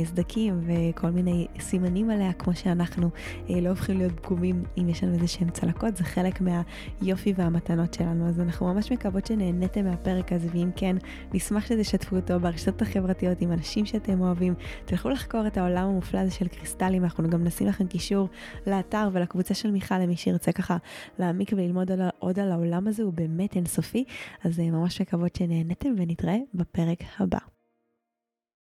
סדקים וכל מיני סימנים עליה, כמו שאנחנו לא הופכים להיות פגומים. אם יש לנו איזה שהם צלקות, זה חלק מהיופי והמתנות שלנו. אז אנחנו ממש מקוות שנהניתם מהפרק הזה, ואם כן, נשמח שתשתפו אותו ברשתות החברתיות עם אנשים שאתם אוהבים. תלכו לחקור את העולם המופלא הזה של קריסטלים, אנחנו גם נשים לכם קישור לאתר ולקבוצה של מיכל למי שירצה ככה להעמיק וללמוד עוד על העולם הזה, הוא באמת אינסופי. אז אה, ממש מקוות שנהניתם ונתראה בפרק הבא.